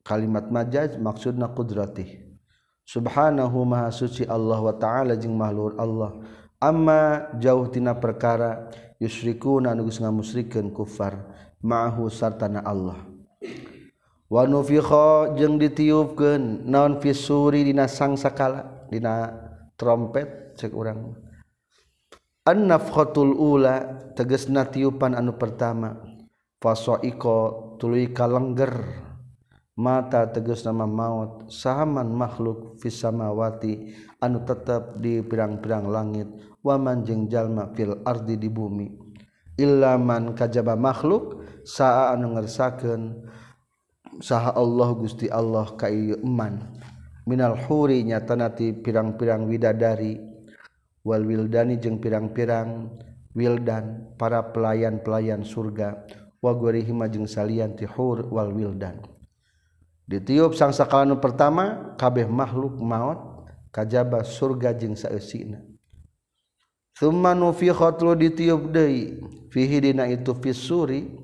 kalimat majaz maksudna kudrati subhanahu maha suci Allah wa ta'ala jing mahlur Allah. Amma jauh tina perkara yusriku nu geus ngamusrikeun kufar ma'ahu sartana Allah. Wa nufikha jeung ditiupkeun naon fisuri dina sangsakala dina trompet cek urang. Annafkhotul ula teges na tiupan anu pertama. Faso iko tului kalengger. Mata teges nama maut saman makhluk fisamawati anu tetap di pirang-pirang langit. Waman jeng jalma fil ardi di bumi. Ilaman kajaba makhluk saa anu ngersakeun saha Allah Gusti Allah ka eman. Minal huri nyatanati pirang-pirang widadari wal wildani jeung pirang-pirang wildan para pelayan-pelayan surga. Wa gurihima jeung salian ti hur wal wildan. Ditiup sang sakalanu pertama kabeh makhluk maut kajaba surga jeung saeusina. Summa nufikhat lu ditiup deui fihi dina itu fisuri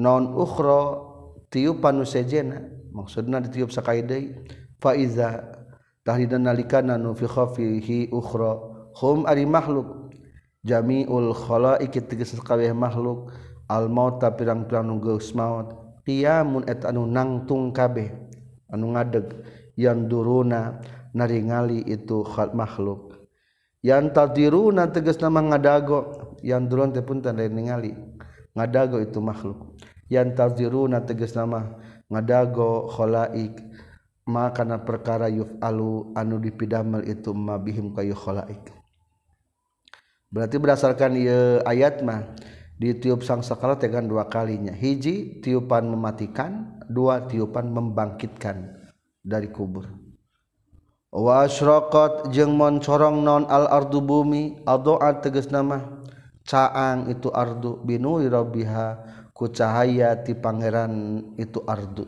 non ukhra tiupan nu sejena. Maksudna ditiup sakali deui fa iza tahdina nalikana nufikha fihi ukhra hum ari makhluk. Jamiul khalaiki tegas kabeh makhluk. Al mauta pirang-pirang nu geus maut. Qiyamun anu nangtung kabeh. Anu ngadeg. Yang duruna naringali itu khat makhluk. Yang tadiruna tegas nama ngadago. Yang durun teh pun tanda ningali. Ngadago itu makhluk. Yang tadiruna tegas nama ngadago khalaik maka perkara yuf alu anu dipidamel itu mabihim kayu khalaik berarti berdasarkan ia ayat mah ditiup sang sakala tegan dua kalinya. Hiji tiupan mematikan dua tiupan membangkitkan dari kubur. Wa asyraqat jeung moncorong non al ardu bumi adoa tegas nama caang itu ardu binuri rabbiha ku cahaya ti pangeran itu ardu.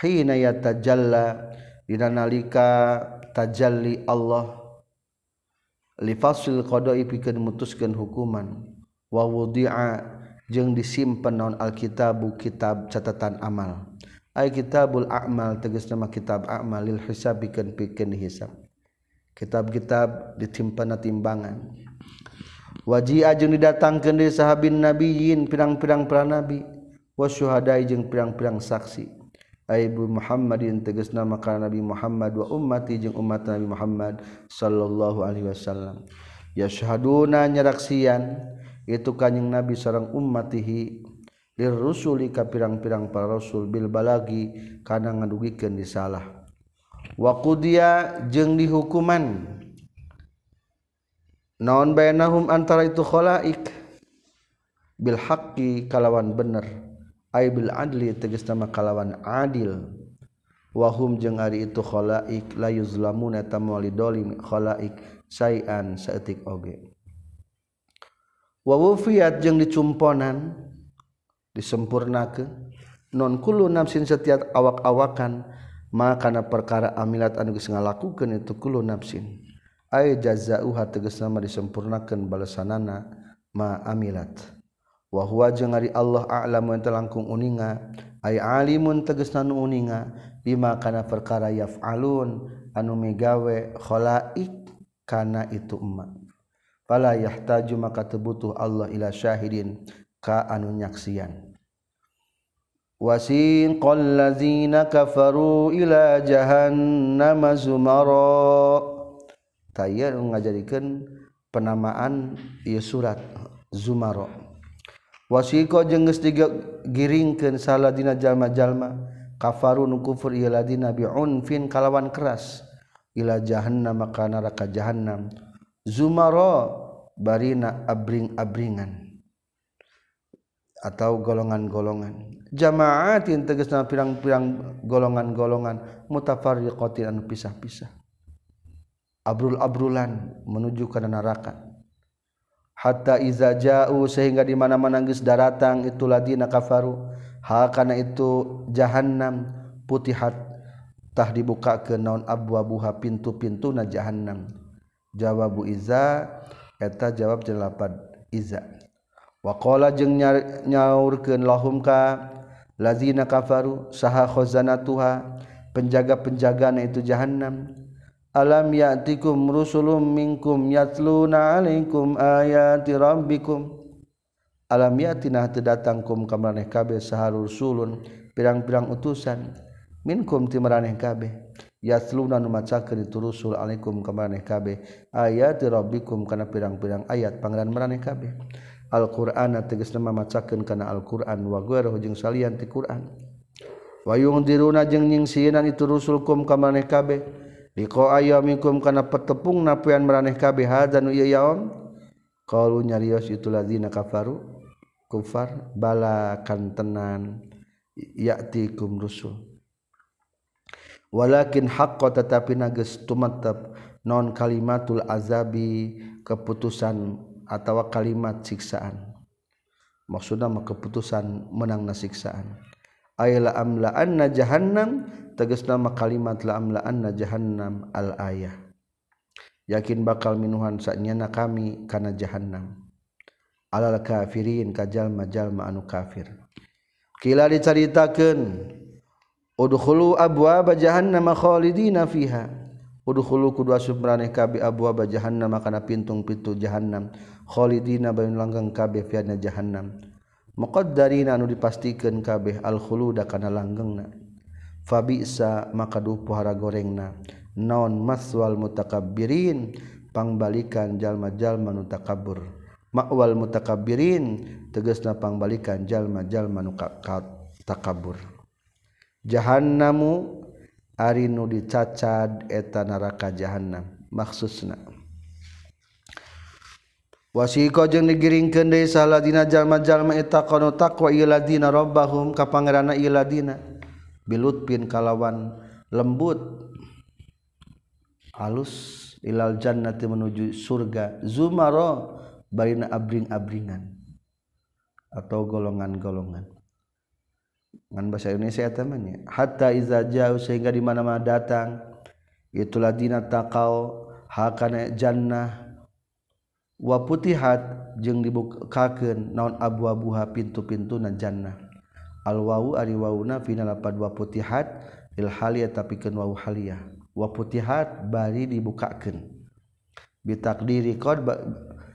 Hina yatajalla dina nalika tajalli Allah. lifasil qada'i pikeun mutuskeun hukuman. Wa wudi'a jeung disimpen naon alkitabu kitab catatan amal. Ay kitabul a'mal tegas nama kitab a'mal lil hisab pikeun pikeun hisab kitab-kitab ditimpana timbangan. Waji ajeng didatangkeun deui sahabin nabiyyin pirang-pirang para nabi. Wasyuhada jeung pirang-pirang saksi. Aibu Muhammadin teges nama karena Nabi Muhammad wa ummati jeung umat Nabi Muhammad sallallahu alaihi wasallam. Yasyhaduna nyaraksian itu kanjing Nabi sareng ummatihi lir rusuli ka pirang-pirang para rasul bil balagi kana ngadugikeun disalah wa qudiya jeung dihukuman. Naon bainahum antara itu khalaik? Bil haqqi kalawan bener. Bil adli tegas nama kalawan adil. Wahum jeung ari itu khalaik la yuzlamuna tamwali dolim khalaik sayan saetik oge. Wa wufiyat jeung dicumponan disempurnakeun. Non kullu nafsin setiap awak-awakan maka perkara amilat anu geus ngalakukeun itu kullu nafsin. Ay jazaa'uha tegas nama disempurnakeun balasanana ma amilat. wahwa jeung ari Allah a'lamu ente uninga. Ay alimun tegas nanu uninga. Bima kana perkara yaf'alun. Anu megawe khalaik kana itu emak. Pala yahtaju maka tebutuh Allah ila syahidin. Ka anu nyaksian. Wasin qallazina kafaru ila jahannama zumara. Tayar ngajadikeun penamaan ieu surat zumara. wasiko jengges diga giringkeun saladina jalma-jalma kafarun kufur ieu ladina bi'unfin kalawan keras ila jahannam maka neraka jahannam. Zumara barina abring-abringan atau golongan-golongan. Jamaatin tegasna pirang-pirang golongan-golongan mutafarriqatin anu pisah-pisah. Abrul abrulan menuju ke neraka. hatta iza ja'u sehingga di mana-mana geus daratang itu ladina kafaru. Ha kana itu jahannam putihat tah dibuka ke naon abwabuha pintu-pintuna jahannam. Jawabu iza eta jawab jelapad iza. Wa qala jeung nyaurkeun lahum ka lazina kafaru saha khazanatuha penjaga-penjagana itu jahannam. alam ya'tikum rusulum minkum yatluna alaikum ayati rabbikum. Alam ya'tina datang kum kabeh saharul sulun pirang-pirang utusan. Minkum timaraneh kabeh. Yatluna nu itu turusul alaikum ka kabeh ayati rabbikum kana pirang-pirang ayat pangeran maraneh kabeh. Al-Qur'an tegas nama macakeun kana Al-Qur'an wa ghairuhu jeung salian ti Qur'an. Wa yung jeung nyingsinan itu rusulkum kum kabeh. Liko ayomikum kana petepung napian meraneh kabeh hadzan ieu yaum qalu nyarios itu ladzina kafaru kufar bala kantenan ya'tikum rusul. Walakin haqqo tetapi nages tumatap non kalimatul azabi keputusan atau kalimat siksaan. Maksudnya keputusan menang nasiksaan ayla amla anna jahannam tegas nama kalimat la amla anna jahannam al ayah. Yakin bakal minuhan saknyana kami kana jahannam. Alal kafirin kajal majalma anu kafir. Kila dicaritakeun udkhulu abwaaba jahannam khalidina fiha. Udkhulu kudu asup maraneh kabe abwaaba jahannam kana pintung-pintu jahannam. Khalidina bayin langgeng kabe fiana jahannam. Mokod dari anu dipastikan kabeh alkhuluda kana langgengna. Fabisa maka duh pohara gorengna. Non maswal mutakabbirin pangbalikan jalma-jalma nu takabur. ma'wal mutakabbirin tegasna pangbalikan jalma-jalma nu takabur. Jahannamu ari nu dicacad eta neraka jahannam maksudna. wasiko jeung digiringkeun deui saladina jalma-jalma eta kana taqwa iladina rabbahum ka pangeranna iladina bilutpin kalawan lembut. Alus ilal jannati menuju surga. Zumara barina abring-abringan atau golongan-golongan. Ngan bahasa Indonesia temannya hatta iza jauh sehingga di mana-mana datang. Itulah dina takau hakana jannah. wa putihat jeung dibukakeun naon abwabuha pintu-pintuna jannah. Al wau ari wauna fina lapad wa putihat lil haliyah tapikeun wau haliyah. Wa putihat bari dibukakeun. Bitakdiri qad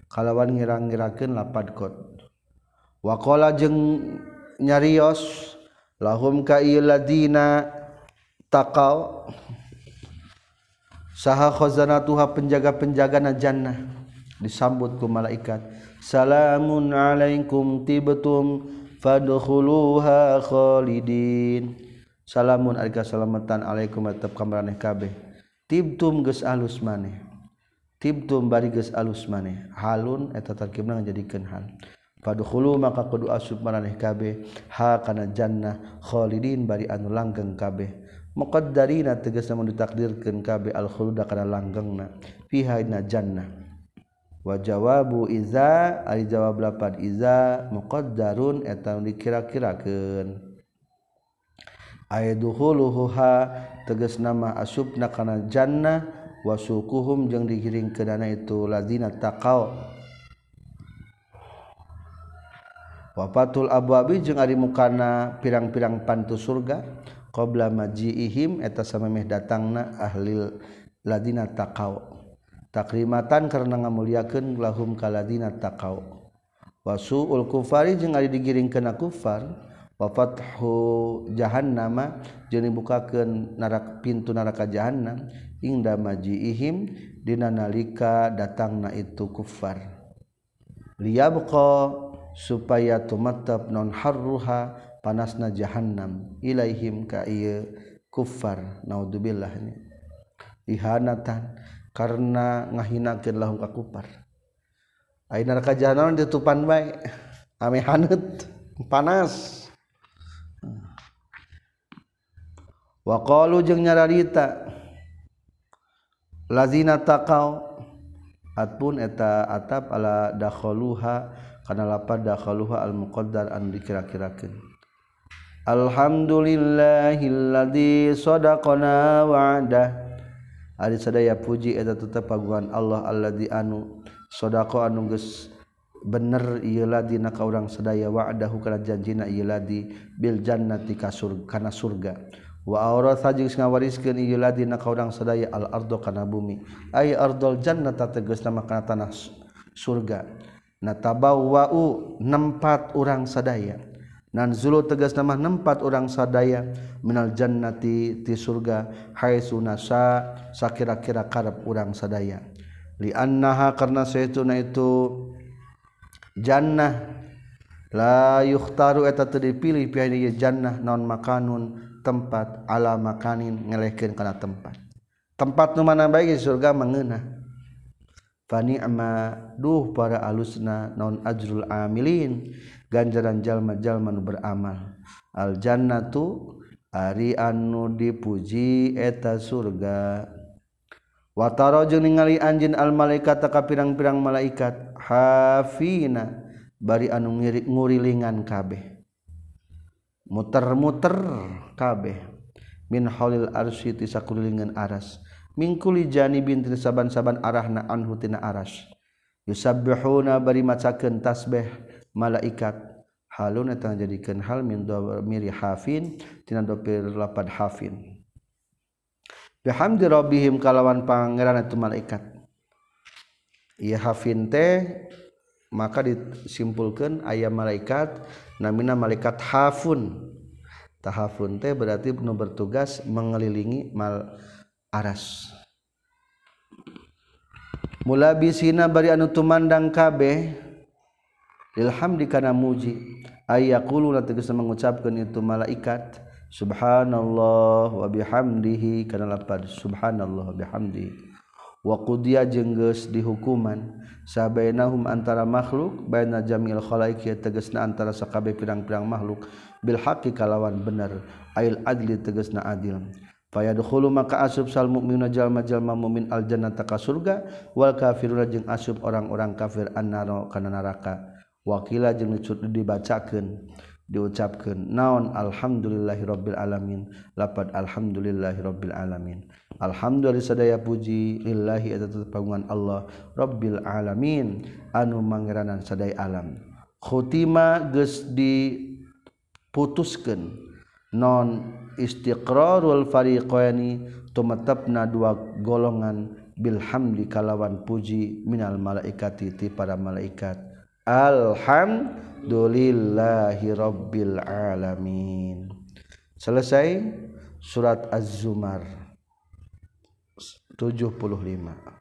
kalawan ngirang-ngirakeun lapad qad. Wa qala jeung nyarios lahum ka ladina taqaw saha khazanatuha penjaga-penjaga na jannah. disambut ku malaikat. Salamun alaikum tibtum fadkhuluha khalidin. Salamun alika salamatan alaikum atap kamaraneh kabeh. Tibtum geus alus maneh. Tibtum bari geus alus maneh. Halun eta tarkibna ngajadikeun hal. Fadkhulu maka kudu asup maraneh kabeh. Ha kana jannah khalidin bari anu langgeng kabeh. Muqaddarina tegasna mun ditakdirkeun kabeh. Al khulda kana langgengna. Fiha jannah. wajawabu Iza ari jawab lapan Iza muqaddarun eta dikira-kirakeun. Ayduhuluha tegas nama asubna kana jannah wasukuhum jeung digiring ke dana itu lazina taqaw. Wafatul abwabi jeung ari mukana pirang-pirang pantu surga qabla majiihim eta samemeh datangna ahlil ladina taqaw. takrimatan karena ngamuliakeun lahum kaladina taqau wasuul kufari jeung ari digiring kana kufar wa fathu jahannama jeung dibukakeun narak pintu neraka jahannam ingda majiihim dina nalika datangna itu kufar. Liyabqa supaya tumattab non harruha panasna jahannam ilaihim ka ieu kufar. Naudzubillah ihanatan. karena ngahinakeun lahum ka kufar ayeuna neraka jahanam ditupan bae ame haneut panas. Wa qalu jeung nyararita lazina taqau atpun eta atap ala dakhuluha kana lapad dakhuluha al muqaddar an dikira-kirakeun. Alhamdulillahilladzi sadaqana wa'dah Ari sadaya puji eta tetep paguan Allah alladzi anu sodako anu geus bener ieu ladi na ka urang sadaya wa'dahu kana janjina ieu ladi bil jannati ka surga kana surga. Wa auratha jeung ngawariskeun ieu ladi na ka urang sadaya al ardo kana bumi. Ay ardol jannata tegasna kana tanah surga. Natabawwa'u nempat urang sadaya. Nanzulu tegas nama nempat orang sadaya minal jannati ti surga hai sunasa sakira-kira karep orang sadaya. Li annaha karena saytuna itu jannah la yukhtaru eta teu dipilih pian ieu jannah naon makanun tempat ala makanin ngelehkeun kana tempat. Tempat nu mana bae surga mengeunah. Fani ama duh para alusna non ajrul amilin. Ganjaran jalma-jalma nu beramal. Al jannatu ari anu dipuji eta surga. Wataro jeung ningali anjeun al malaikat ka pirang-pirang malaikat hafina bari anu ngirik ngurilingan kabeh. Muter-muter kabeh. Min haulil arsy tisakulilingan aras. mingkuli jani binti saaban-saban arahna anhu tina aras. Yusabbihuna bari macakeun tasbih malaikat. Haluna tang jadikeun hal min dhamiri hafin tina dhamir lapad hafin. Bihamdi rabbihim kalawan pangeran itu malaikat. Ieu hafin teh maka disimpulkan ayam malaikat namina malaikat hafun. Tahafun teh berarti penuh bertugas mengelilingi mal aras. Mula bisina bari anu tumandang kabeh. Ilham dikana muji ayakulu tegas mengucapkan itu malaikat. Subhanallah wa bihamdihi. Kana lapad subhanallah wa bihamdihi wa qudiya jenggeus dihukuman. Sabainahum antara makhluk baina jamil khalaiqi tegasna antara sakabeh pirang-pirang makhluk. Bil haqqi kalawan bener. Ail adli tegasna adil. Fayadkhulu maka asub sal mukminuna jalma-jalma mukmin al jannata ka surga wal kafiruna jeung asub orang-orang kafir annaro kana neraka. Wakila jeung dibacakeun diucapkeun naon? Alhamdulillahirabbil alamin. Lapad alhamdulillahirabbil alamin. Alhamdulillah sadaya puji lillahi eta tepanguan Allah rabbil alamin. Anu mangeranan sadaya alam. Khutima geus diputuskeun. Non istiqrarul fariqaini tumetepna dua golongan bilhamdi kalawan puji minal malaikati ti para malaikat. Alhamdulillahi rabbil alamin. Selesai surat az-zumar 75